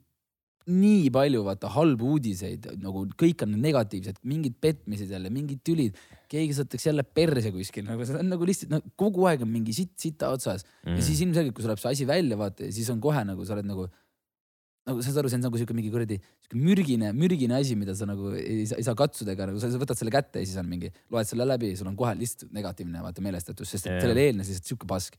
nii palju vaata halbu uudiseid, nagu kõik on negatiivsed, mingid petmised jälle, mingid tülid, keegi saadetakse jälle perse kuskil, nagu see on nagu lihtsalt no, kogu aeg on mingi sitt sita otsas mm. ja siis ilmselgelt, kui tuleb see asi välja, vaata, siis on kohe nagu sa oled nagu nagu saad aru, see on nagu sihuke mingi kuradi sihuke mürgine, mürgine asi, mida sa nagu ei, ei saa katsuda ega nagu sa võtad selle kätte ja siis on mingi, loed selle läbi, sul on kohe lihtsalt negatiivne vaata meelestatus, sest yeah. sellele eelnes lihtsalt sihuke pask.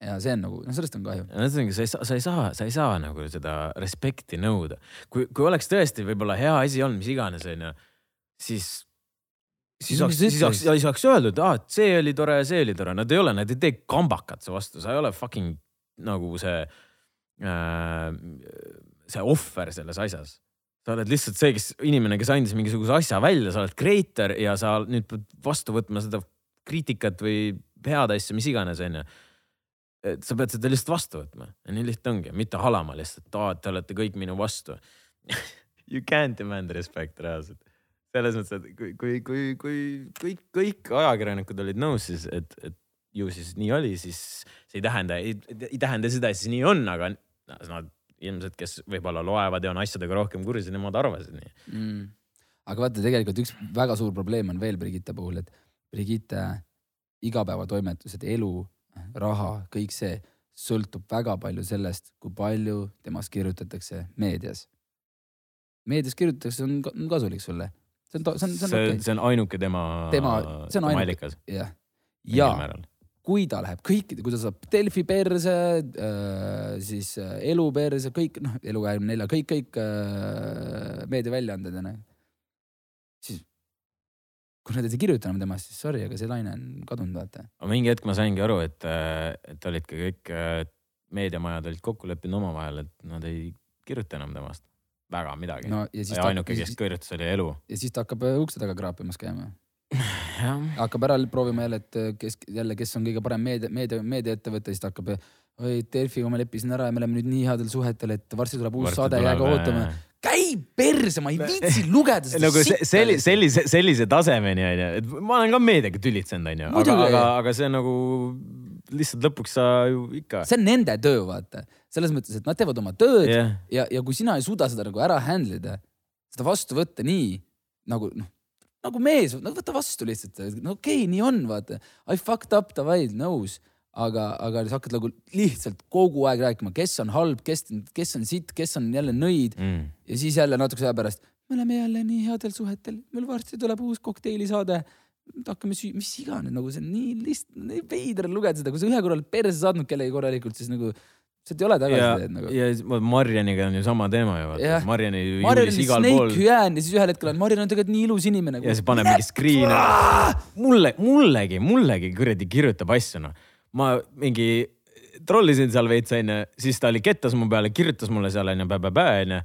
ja see on nagu, no sellest on kahju. ühesõnaga, sa ei saa, sa ei saa, sa ei saa nagu seda respekti nõuda. kui, kui oleks tõesti võib-olla hea asi olnud, mis iganes, onju, siis, siis No oleks, siis oleks, siis oleks öeldud, aa, et see oli tore ja see oli tore, nad ei ole, nad ei tee kambakat su vastu, sa ei ole fucking nagu see äh,, see ohver selles asjas. sa oled lihtsalt see, kes, inimene, kes andis mingisuguse asja välja, sa oled creator ja sa nüüd pead vastu võtma seda kriitikat või head asja, mis iganes, onju et sa pead seda lihtsalt vastu võtma ja nii lihtne ongi, mitte halama lihtsalt, et te olete kõik minu vastu. You can't demand respect reaalselt. selles mõttes, et kui, kui, kui, kui kõik, kõik ajakirjanikud olid nõus, siis et, et ju siis nii oli, siis see ei tähenda, ei tähenda seda, et siis nii on, aga nad ilmselt, kes võib-olla loevad ja on asjadega rohkem kursis, nemad arvasid nii. mm.. aga vaata, tegelikult üks väga suur probleem on veel Brigitte puhul, et Brigitte igapäevatoimetused, elu, raha, kõik see sõltub väga palju sellest, kui palju temast kirjutatakse meedias. meedias kirjutatakse, on ka- on kasulik sulle. see on, see on, see on see on ainuke tema, Tema- see on ainuke- jah. ja määral. Kui ta läheb kõikide, kui ta saab Delfi perse äh,, siis äh, Elu perse, kõik noh, Elu kahekümne nelja, kõik, kõik äh, meediaväljaanded onju. siis kui nad ei kirjuta enam temast, siis sorry, aga see laine on kadunud, vaata. aga mingi hetk ma saingi aru, et, et olid ka kõik äh, meediamajad olid kokku leppinud omavahel, et nad ei kirjuta enam temast väga midagi no,. ja ja ta, ainuke, kes kirjutas, oli Elu. ja siis ta hakkab äh, ukse taga kraapimas käima. hakkab ära proovima jälle, et äh, kes jälle, kes on kõige parem meedia, meedia, meediaettevõte, siis ta hakkab. oi, Delfiga ma leppisin ära ja me oleme nüüd nii headel suhetel, et varsti tuleb uus saade, jääge ootama. käi perse, ma ei viitsi lugeda seda nagu sitta selli-, lihtsalt. sellise, sellise tasemeni onju, et ma olen ka meediaga tülitsenud onju, aga, aga, aga see nagu lihtsalt lõpuks sa ju ikka. see on nende töö, vaata. selles mõttes, et nad teevad oma tööd yeah. ja, ja kui sina ei suuda seda nagu ära handle ida, seda vastu võtta nii nagu noh, nagu mees, no võta vastu lihtsalt, no okei okay,, nii on, vaata. I fucked up, davai, nõus. aga, aga sa hakkad nagu lihtsalt kogu aeg rääkima, kes on halb, kes, kes on sitt, kes on jälle nõid mm. ja siis jälle natukese aja pärast, me oleme jälle nii headel suhetel, meil varsti tuleb uus kokteilisaade. hakkame süü-, mis iganes, nagu see on nii lihtsalt, nii veider lugeda seda, kui sa ühe korra oled perse saatnud kellegi korralikult, siis nagu sealt ei ole ja tagasisidet, nagu. ja Marjaniga on ju sama teema ju vaata Marjani ju juulis oli igal pool hüään ja siis ühel hetkel on Marion on tegelikult nii ilus inimene. ja siis paneb mingi screen'e. mulle, mullegi, mullegi kuradi kirjutab asju noh. ma mingi trollisin seal veits onju, siis ta oli kettas mu peale, kirjutas mulle seal onju, onju.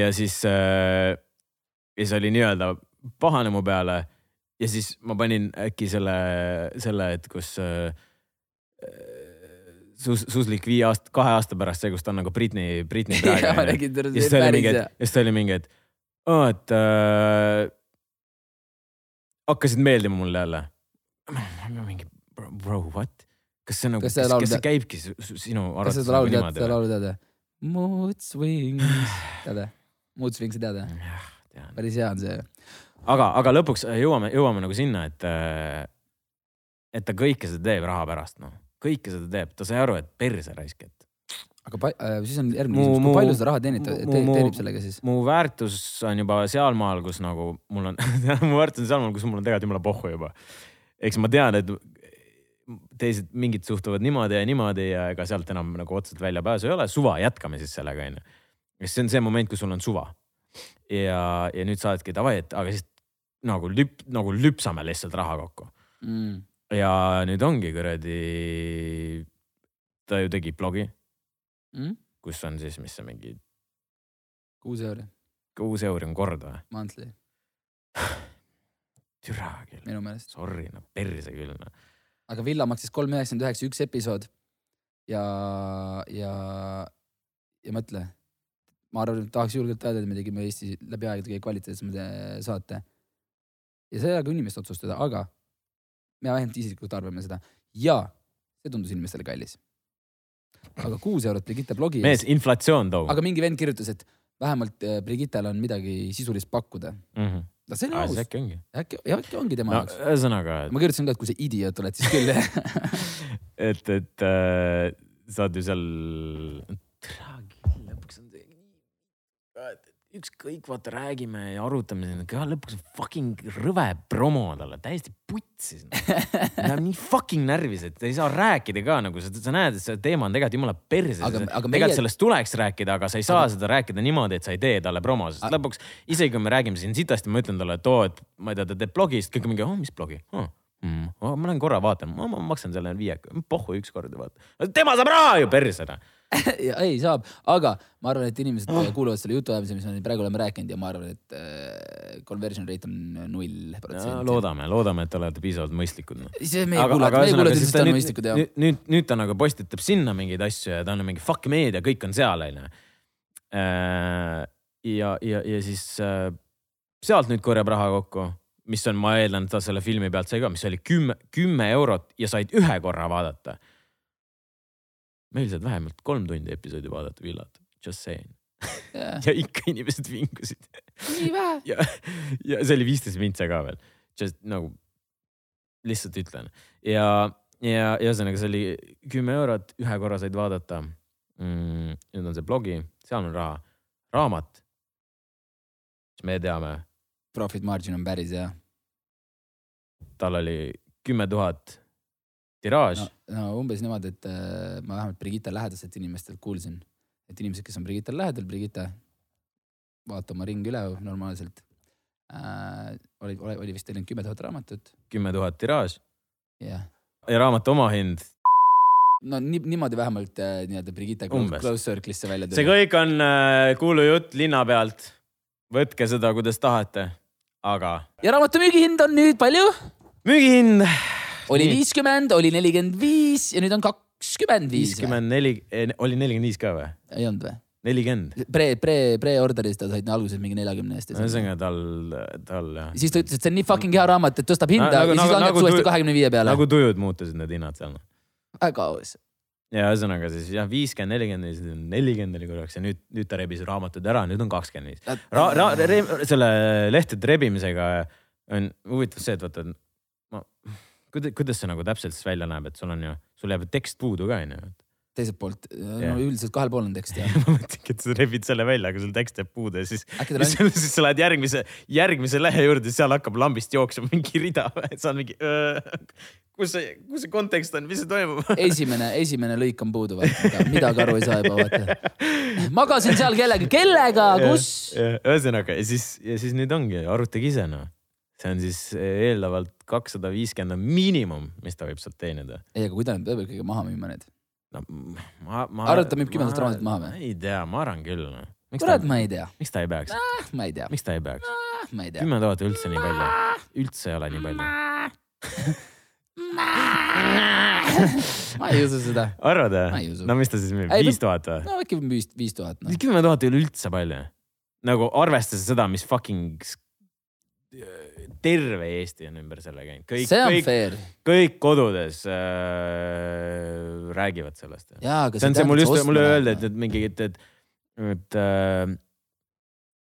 ja siis äh,, ja siis oli nii-öelda pahane mu peale ja siis ma panin äkki selle, selle, et kus äh, sus, suslik viie aasta, kahe aasta pärast see, kus ta on nagu Britney, Britney praegu ja teda, ja siis ta oli mingi, ja siis ta oli mingi, et aa, et äh, hakkasid meeldima mulle jälle. mingi bro, bro, what? kas see nagu, Kas kas, kas, see käibki sinu kas arvates seda laulu nagu tead, seda laulu tead? Mood swings, tead? Mood swings tead? tean. päris hea on see. aga, aga lõpuks jõuame, jõuame nagu sinna, et, et ta kõike seda teeb raha pärast, noh. Kõike seda teeb, ta sai aru, et perse raisk, et aga pa, äh, siis on järgmine Mu- küsimus, mu- kui palju seda raha teenib, mu- te, mu- teenib sellega siis? mu väärtus on juba sealmaal, kus nagu mul on mu väärtus on sealmaal, kus mul on tegelikult jumala pohhu juba. eks ma tean, et teised mingid suhtuvad niimoodi ja niimoodi ja ega sealt enam nagu otseselt väljapääsu ei ole, suva, jätkame siis sellega onju. sest see on see moment, kus sul on suva. ja, ja nüüd sa oledki davai, et aga siis nagu lüp-, nagu lüpsame lihtsalt raha kokku. Mm. Ja nüüd ongi kuradi, ta ju tegi blogi, Mm? kus on siis, mis see mingi kuus euri, kuus euri on kord või? monthly, türa küll, minu meelest. sorry, no perse küll noh. aga Villa maksis kolm üheksakümmend üheksa üks episood. ja, ja, ja mõtle, ma arvan, et tahaks julgelt öelda, et me tegime Eesti läbi aegade kõige kvaliteetsema saate. ja see ei ole ka inimeste otsustada, aga me vähemalt isiklikult arvame seda ja see tundus inimestele kallis. aga kuus eurot Brigitte blogi mees, inflatsioon toob. aga mingi vend kirjutas, et vähemalt äh, Brigittel on midagi sisulist pakkuda. Mm -hmm. no see on ah, aus äkki ongi. äkki, äkki ongi tema no jaoks. ühesõnaga, ma kirjutasin ka, et kui sa idioot oled, siis küll et, et äh, sa oled ju seal. ükskõik, vaata, räägime ja arutame, aga lõpuks on fucking rõve promo talle, täiesti putsis. Läheb nii fucking närvis, et ei saa rääkida ka nagu sa, sa näed, et see teema on tegelikult jumala perses. Aga- aga tegelikult meie- sellest tuleks rääkida, aga sa ei saa aga... seda rääkida niimoodi, et sa ei tee talle promo, sest lõpuks isegi kui me räägime siin sitasti, ma ütlen talle, et oo, et ma ei tea, ta teeb blogi, siis kõik on mingi, oh mis blogi oh,. Mm, oh, ma lähen korra vaatan, ma, ma maksan selle viie, pohhu ükskord vaata. tema saab raha ju persse noh.. ja ei saab, aga ma arvan, et inimesed kuulavad selle jutuajamise, mis me praegu oleme rääkinud ja ma arvan, et äh, conversion rate on null protsenti. loodame, loodame, et te olete piisavalt mõistlikud no.. see meie kuulajad, meie kuulajad üldiselt on mõistlikud ja nüüd, nüüd, nüüd ta nagu postitab sinna mingeid asju ja ta on mingi fuck meedia, kõik on seal onju. ja, ja, ja siis äh, sealt nüüd korjab raha kokku, mis on, ma eeldan, ta selle filmi pealt sai ka, mis oli kümme, kümme eurot ja said ühe korra vaadata. meil said vähemalt kolm tundi episoodi vaadata Villat, just saying. Jah. ja ikka inimesed vingusid nii vähe. ja, ja see oli viisteist mintse ka veel, just nagu lihtsalt ütlen ja, ja ühesõnaga see oli kümme eurot, ühe korra said vaadata mm,. nüüd on see blogi, seal on raha, raamat. mis me teame, Profit margin on päris hea. tal oli kümme tuhat tiraaž no, no umbes niimoodi, et äh, ma vähemalt Brigitte lähedastelt inimestelt kuulsin, et inimesed, kes on Brigittel lähedal, Brigitte, vaata oma ring üle normaalselt äh,. oli, oli, oli vist teinud kümme tuhat raamatut, kümme tuhat tiraaž jah. ja raamatu omahind. no nii, niimoodi vähemalt äh, nii-öelda Brigitte Umbes. close, circle'isse välja see kõik on äh, kuulujutt linna pealt. võtke seda, kuidas tahate, aga ja raamatu müügihind on nüüd palju? müügihind oli viiskümmend, oli nelikümmend viis ja nüüd on kakskümmend viis. viiskümmend neli, oli nelikümmend viis ka või? ei olnud või? nelikümmend. Pre, pre, pre-order'is ta said alguses mingi neljakümne eest. ühesõnaga tal, tal jah. siis ta ütles, et see on nii fucking hea raamat, et tõstab hinda Nagu- ja siis nagu- langeb nagu uuesti kahekümne viie peale. nagu tujud muutusid need hinnad seal. väga aus. Ja ühesõnaga siis jah, viiskümmend, nelikümmend, siis nelikümmend oli korraks ja nüüd, nüüd ta rebis raamatud ära, nüüd on kakskümmend viis. Ra-, ra-, re, selle lehtede rebimisega on huvitav see, et vaata, ma, kuidas, kuidas see nagu täpselt siis välja näeb, et sul on ju, sul jääb tekst puudu ka onju. Teiselt poolt, no Jah. üldiselt kahel pool on tekst ja ma mõtlengi, et sa rebid selle välja, aga sul tekst jääb puudu ja siis, tal on siis, sa lähed järgmise, järgmise lehe juurde, seal hakkab lambist jooksma mingi rida, sa oled mingi, kus see, kus see kontekst on, mis see toimub? esimene, esimene lõik on puudu, midagi aru ei saa juba vaata. magasin seal kellega, kellega, kus? ühesõnaga ja siis, ja siis nüüd ongi, arutage ise noh. see on siis eeldavalt kakssada viiskümmend on miinimum, mis ta võib sealt teenida. ei, aga kui ta nüüd peab ikkagi maha müüma need. No ma, ma. Arvad, ta müüb kümnendat raamatut maha või? ei tea, ma arvan küll no.. miks kurat, ma ei tea, miks ta ei peaks, ma ei tea, miks ta ei peaks? ma ei tea. kümme tuhat üldse nii palju, üldse ei ole nii palju. ma ei usu seda. arvad või no mis ta siis müüb, viis tuhat või? no äkki viis, viis tuhat noh. kümme tuhat ei ole üldse palju. nagu arvestades seda, mis fucking terve Eesti on ümber selle käinud, kõik, see on kõik, kõik kodudes äh, räägivad sellest. see on see, mul just, mulle öeldi, et, et. mingi, et, et, et äh,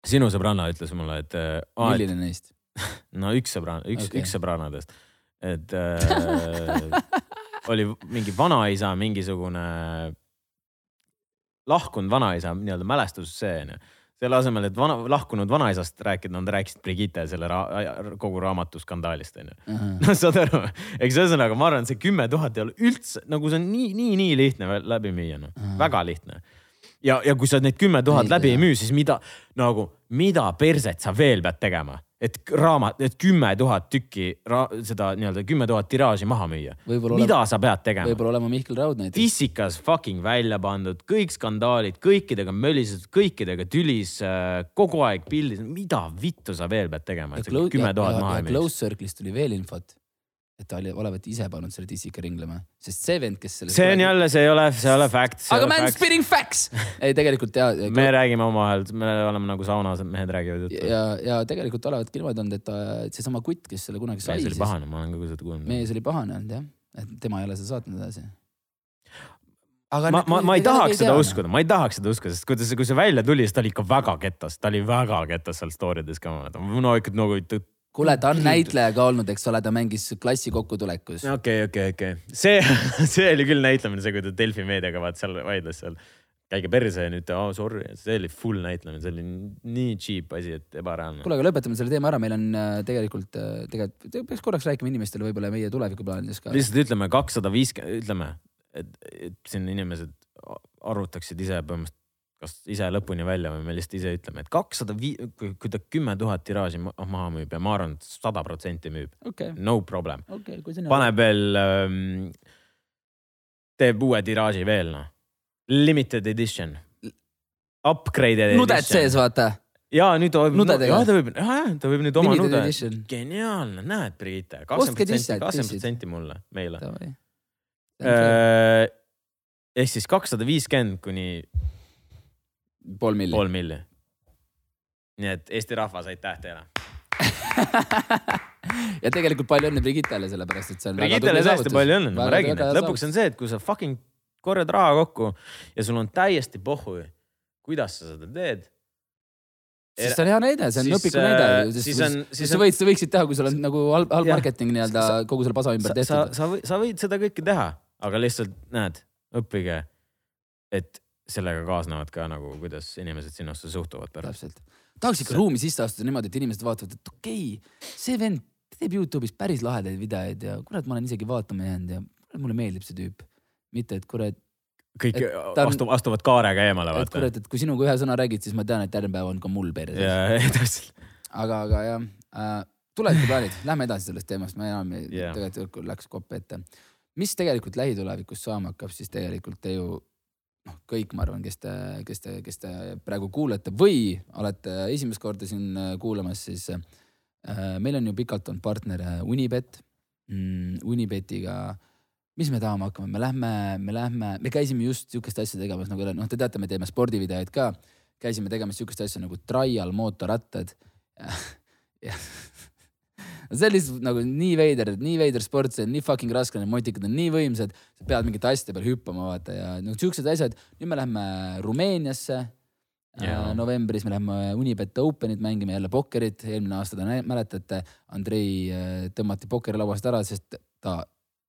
sinu sõbranna ütles mulle, et äh, aa, et milline neist? no üks sõbranna, üks okay., üks sõbrannadest, et äh, oli mingi vanaisa mingisugune lahkunud vanaisa nii-öelda mälestus see onju. Selle asemel, et vana, lahkunud vanaisast rääkida, nad rääkisid Brigitte selle ra kogu raamatu skandaalist onju. no saad aru, eks ühesõnaga ma arvan, et see kümme tuhat ei ole üldse nagu see on nii, nii, nii lihtne läbi müüa noh, väga lihtne. ja, ja kui sa neid kümme tuhat läbi ei müü, siis mida nagu, mida perset sa veel pead tegema, et raamat, et kümme tuhat tükki ra, seda nii-öelda kümme tuhat tiraaži maha müüa. Mida sa pead tegema? võib-olla olema Mihkel Raud näiteks. fissikas fucking välja pandud, kõik skandaalid, kõikidega mölisetud, kõikidega tülis, kogu aeg pildis, mida vittu sa veel pead tegema, et kümme tuhat maha müüks? Close Circle'ist tuli veel infot, et ta oli, olevat ise pannud selle dissika ringlema, sest see vend, kes sellest. see on jälle, see ei ole, see ei ole fact. aga man spitting facts. ei, tegelikult ja, me räägime omavahel, me oleme nagu saunas, mehed räägivad juttu. ja, ja tegelikult olevatki niimoodi olnud, et ta, seesama kutt, kes selle kunagi sai, mees oli pahane, ma olen ka seda kuulnud. mees oli pahane olnud jah, et tema ei ole seda saatnud edasi. aga ma, ma, ma ei tahaks seda. uskuda, ma ei tahaks seda uskuda, sest kui ta, kui see välja tuli, siis ta oli ikka väga ketas, ta oli väga ketas seal story des ka, no ikka nagu kuule, ta on näitleja ka olnud, eks ole, ta mängis klassi kokkutulekus. okei, okei, see, see oli küll näitlemine, see, kui ta Delfi meediaga vaat seal vaidles seal. käige perse ja nüüd te, oh sorry, see oli full näitlemine, see oli nii cheap asi, et ebareaalne. kuule, aga lõpetame selle teema ära, meil on äh, tegelikult, tegelikult peaks korraks rääkima inimestele võib-olla meie tulevikuplaanidest ka. lihtsalt ütleme kakssada viiskümmend, ütleme, et, et siin inimesed arvutaksid ise põhimõtteliselt, kas ise lõpuni välja või me lihtsalt ise ütleme, et kakssada vii-, kui, ta kümme tuhat tiraaži ma- maha müüb ja ma arvan, et sada protsenti müüb, okei, no problem. nii paneb veel ähm,, teeb uue tiraaži veel noh, limited edition, upgraded nudet sees, vaata. ja nüüd võib, Nudedega. ja ta võib, ta võib nüüd oma Limited nude, edition. geniaalne, näed, Brigitte, kakskümmend protsenti, kakskümmend protsenti mulle, meile. Davai. ehk siis kakssada viiskümmend kuni pool milli. pool milli. nii et Eesti rahvas, aitäh teile. ja tegelikult palju õnne Brigittele, sellepärast et see on. Brigittele hästi palju õnne, ma räägin, et lõpuks on see, et kui sa fucking korjad raha kokku ja sul on täiesti pohhu, kuidas sa seda teed. siis see on hea näide, see on õpiku äh, näide. siis on- siis sa võid, sa võiksid teha, kui sul on nagu halb, halb marketing nii-öelda Sa- kogu selle pasa ümber sa, sa, tehtud. sa, või- sa võid seda kõike teha, aga lihtsalt näed, õppige, et sellega kaasnevad ka nagu, kuidas inimesed sinusse suhtuvad pärast. täpselt. tahaks ikka See- ruumi sisse astuda niimoodi, et inimesed vaatavad, et okei okay,, see vend teeb Youtube'is päris lahedaid videoid ja kurat, ma olen isegi vaatama jäänud ja mulle meeldib see tüüp. mitte, et kurat, kõik Et on- astuvad, astuvad kaarega eemale, et kurat, et kui sinuga ühe sõna räägid, siis ma tean, et järgmine päev on ka mul perses. ja, täpselt. aga, aga jah äh,, tulevikuplaanid, lähme edasi sellest teemast, me enam yeah. Tegelikult läks kopp ette. mis tegelikult lähitulevikus saama hakkab, siis tegelikult te ju noh, kõik, ma arvan, kes te, kes te, kes te praegu kuulete või olete esimest korda siin äh, kuulamas, siis äh, meil on ju pikalt olnud partner äh, Unibet mm,. Unibetiga, mis me tahame hakkama, me lähme, me lähme, me käisime just sihukest asja tegemas nagu noh, te teate, me teeme spordivideoid ka, käisime tegemas sihukest asja nagu trial mootorrattad ja see on lihtsalt nagu nii veider, nii veider sport, see on nii fucking raske, need motikad on nii võimsad, sa pead mingite asjade peal hüppama, vaata ja noh, siuksed asjad. nüüd me läheme Rumeeniasse Jaa. äh, novembris, me läheme Unibet Openit mängima jälle pokkerit, eelmine aasta te mäletate, Andrei äh, tõmmati pokkerilauast ära, sest ta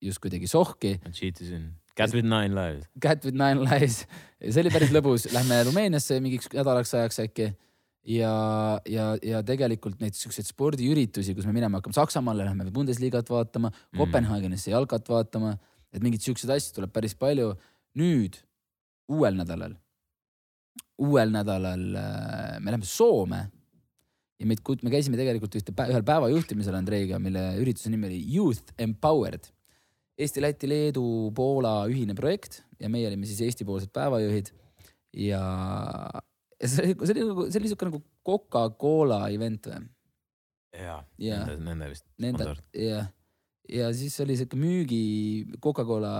justkui tegi sohki. ma cheat isin. Cat with nine lives. Cat with nine lives, see oli päris lõbus, lähme Rumeeniasse mingiks nädalaks ajaks äkki. ja, ja, ja tegelikult neid siukseid spordiüritusi, kus me minema hakkame, Saksamaale lähme Bundesliga't vaatama mm., Kopenhaagenisse jalkat vaatama, et mingeid siukseid asju tuleb päris palju. nüüd uuel nädalal, uuel nädalal äh, me läheme Soome ja meid, me käisime tegelikult ühte, ühel päeva juhtimisel Andreiga, mille ürituse nimi oli Youth Empowered. Eesti, Läti, Leedu, Poola ühine projekt ja meie olime siis Eesti-poolsed päevajuhid ja, ja see oli, see oli nagu, see oli siuke nagu Coca-Cola event või? jaa, Jaa. nende, nende vist. Nende, jah. ja siis oli siuke müügi, Coca-Cola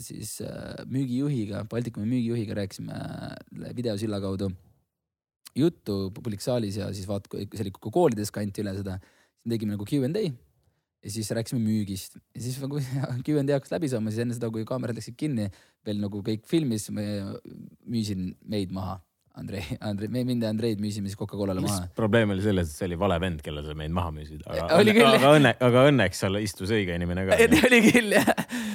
siis äh, müügijuhiga, Baltikumi müügijuhiga rääkisime äh, videosilla kaudu juttu publik saalis ja siis vaat, see oli koolides kanti üle seda, siis tegime nagu Q and A ja siis rääkisime müügist ja siis nagu Q and A hakkas läbi saama, siis enne seda, kui kaamerad läksid kinni, veel nagu kõik filmis, me müüsin meid maha. Andrei, Andrei, me mind ja Andreid müüsime siis Coca-Colale maha. probleem oli selles, et see oli vale vend, kellele sa meid maha müüsid, aga aga õnne, aga õnneks seal istus õige inimene ka, oli küll jah.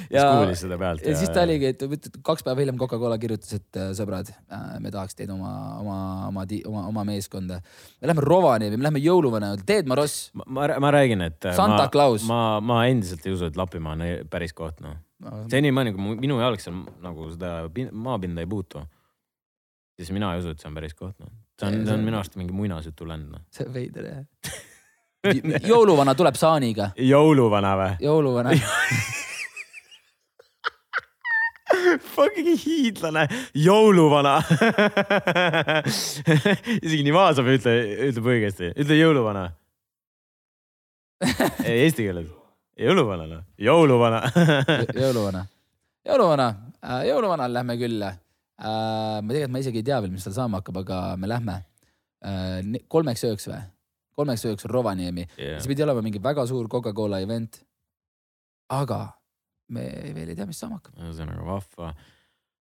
kes kuulis seda pealt. ja siis ta oligi, et kaks päeva hiljem Coca-Cola kirjutas, et äh, sõbrad, me tahaks teid oma, oma, oma, oma, oma meeskonda. me lähme Rovaniemi, me lähme jõuluvana juurde, Teet Maross. ma, ma, räägin, et äh, Santa ma, Claus. ma, ma endiselt ei usu, et Lapimaa on päris koht, noh. senimaani, kui minu jalg seal nagu seda pin- maapinda ei puutu, siis mina ei usu, et see on päris koht, noh. see on, see on minu arust mingi muinasjutulend, noh. see on veider jah. jõuluvana tuleb saaniga, jõuluvana või? jõuluvana. Fucking hiidlane, jõuluvana. isegi Nivazov ei ütle, ütleb õigesti, ütle jõuluvana. ei, eesti keeles. jõuluvana, noh, jõuluvana. jõuluvana, jõuluvana, jõuluvanal lähme küll. Ma tegelikult, ma isegi ei tea veel, mis seal saama hakkab, aga me lähme Äh, kolmeks ööks või? kolmeks ööks Rovaniemi yeah., see pidi olema mingi väga suur Coca-Cola event. aga me veel ei tea, mis saama hakkab. ühesõnaga vahva.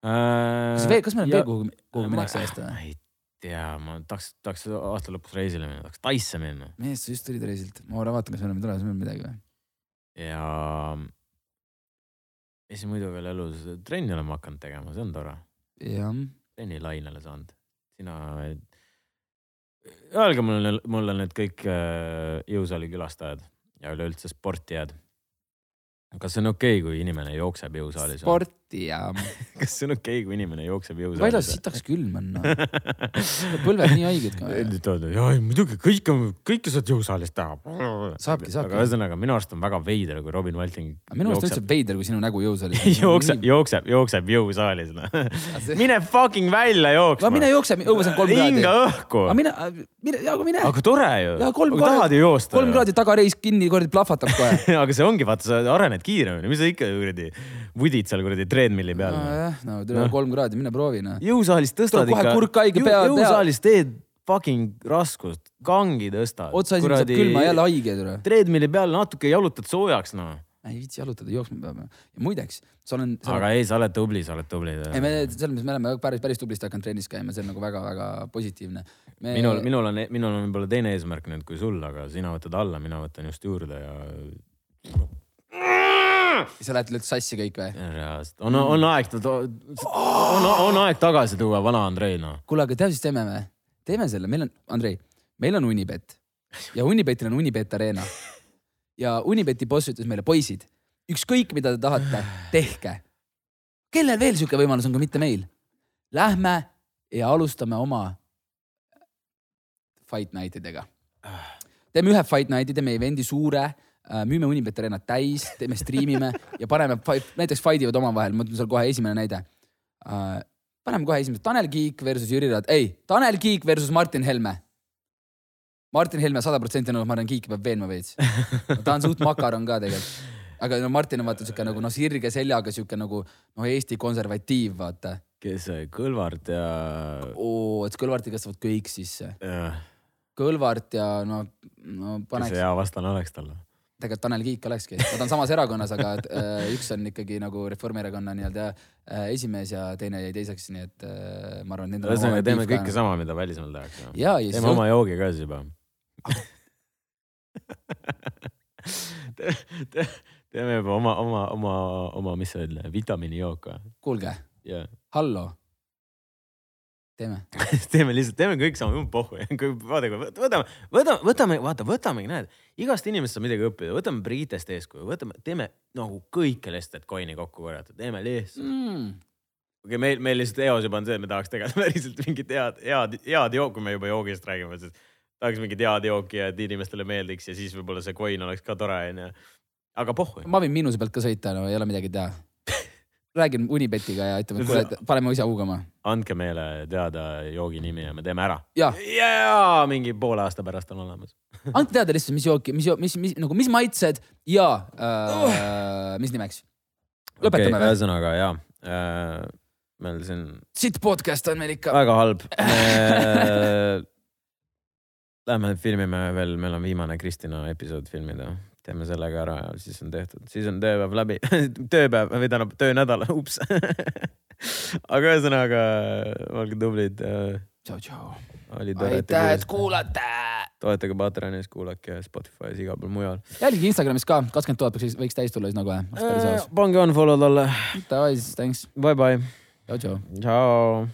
kas veel, kas meil on veel kuhugi, kuhugi minnakse see aasta ma või? ei tea, ma tahaks, tahaks aasta lõpus reisile minna, tahaks Taisse minna mees, sa just tulid reisilt, ma korra vaatan, kas me oleme tulemas veel midagi või? ja. ja siis muidu veel elus trenni oleme hakanud tegema, see on tore. jah, trennilainele saanud. sina, öelge mulle, mulle need kõik äh, jõusaali külastajad ja üleüldse sportijad. kas see on okei okay,, kui inimene jookseb jõusaalis? sporti ja. kas see on okei okay,, kui inimene jookseb jõusaalis? väljas sitaks külm on no. põlved nii haiged ka. ja muidugi kõike, kõike saad jõusaalis teha. saabki, saabki. aga ühesõnaga minu arust on väga veider, kui Robin Valting. minu arust on üldse veider, kui sinu nägu jõusaalis jookseb, jookseb, jookseb jõusaalis no. mine fucking välja jooksma. mine jookse, õues on kolm kraadi. hinga õhku. mine, mine, aga mine. aga tore ju. tahad ju joosta. kolm kraadi tagareis kinni, kuradi plahvatab kohe aga see ongi, vaata, sa arened kiiremini, mis sa ikka kuradi vudid seal kuradi treadmill'i peal. nojah, no tule no. kolm kraadi, mine proovi noh. jõusaalis tõstad ikka. kohe kurk haige pea. jõusaalis teed fucking raskust, kangi tõstad. otsaasi saab külma jälle haige tule. treadmill'i peal natuke jalutad soojaks noh ei viitsi jalutada, jooksma peame. ja muideks, sa olen. aga ei, sa oled tubli, sa oled tubli. ei, me selles mõttes, me oleme päris, päris tublisti hakanud trennis käima, see on nagu väga-väga positiivne me.... minul, minul on, minul on võib-olla teine eesmärk nüüd kui sul, aga sina võtad alla, mina võtan just juurde ja sa lähed nüüd sassi kõik või? on, on aeg, on, on aeg tagasi tuua vana Andrei noh. kuule, aga tead, mis teeme või? teeme selle, meil on, Andrei, meil on Unibet ja Unibetil on Unibet Arena. ja Unibeti boss ütles meile, poisid, ükskõik mida te tahate, tehke. kellel veel sihuke võimalus on, kui mitte meil? Lähme ja alustame oma fight night idega. teeme ühe fight night'i, teeme event'i suure müüme Unibet Arenat täis, teeme, striimime ja paneme, näiteks fight ivad omavahel, ma ütlen sulle kohe esimene näide. Äh, paneme kohe esimese, Tanel Kiik versus Jüri Ratas, ei, Tanel Kiik versus Martin Helme. Martin Helme sada protsenti nõus, ma arvan, Kiiki peab veenma veits. ta on suht makaron ka tegelikult. aga no Martin on vaata siuke nagu noh, sirge seljaga siuke nagu noh, Eesti konservatiiv, vaata. kes see Kõlvart ja? oo, et Kõlvarti kastavad kõik sisse. Kõlvart ja no, no paneks. kes see hea vastane oleks talle? Tegelikult Tanel Kiik olekski, nad on samas erakonnas, aga äh, üks on ikkagi nagu Reformierakonna nii-öelda äh, esimees ja teine jäi teiseks, nii et äh, ma arvan, et nendel. ühesõnaga teeme kõike sama, mida välismaal tehakse. teeme see... oma joogi ka siis juba teeme juba oma, oma, oma, oma, mis see oli, vitamiinijook või? kuulge yeah., hallo teeme. Teeme lihtsalt, teeme kõik sama, pohhu, vaadake, võtame, võtame, võtame, vaata, võtamegi, näed, igast inimesest saab midagi õppida, võtame Briitest eeskuju, võtame, teeme nagu kõike Lestet coin'i kokku korjata, teeme lihtsalt. Mm.. okei okay,, meil, meil lihtsalt eos juba on see, et me tahaks tegelikult päriselt mingit head, head, head jooki, kui me juba joogist räägime, siis tahaks mingit head jooki ja et inimestele meeldiks ja siis võib-olla see coin oleks ka tore, onju. aga pohhu. ma võin miinuse pealt ka sõita, no ei ole midagi teha räägin Unibetiga ja ütleme, et kuule, paneme ise huugama. andke meile teada joogi nimi ja me teeme ära. ja, ja mingi poole aasta pärast on olemas andke teada lihtsalt, mis jooki, mis, mis, mis nagu, mis maitsed ja äh, uh. mis nimeks. lõpetame okay, või? ühesõnaga ja äh,, meil siin. sitt podcast on meil ikka. väga halb me... Lähme filmime veel, meil on viimane Kristina episood filmida teeme selle ka ära ja siis on tehtud, siis on tööpäev läbi tööpäev või tähendab töönädal, ups aga ühesõnaga, olge tublid. tšau, tšau. aitäh, et kuulate. toetage Patreonis, kuulake Spotify's, igal pool mujal. jälgige Instagramis ka, kakskümmend tuhat võiks, võiks täis tulla siis nagu äh,. pange unfollow talle. Davai siis, thanks. Bye bye. tšau, tšau. tšau.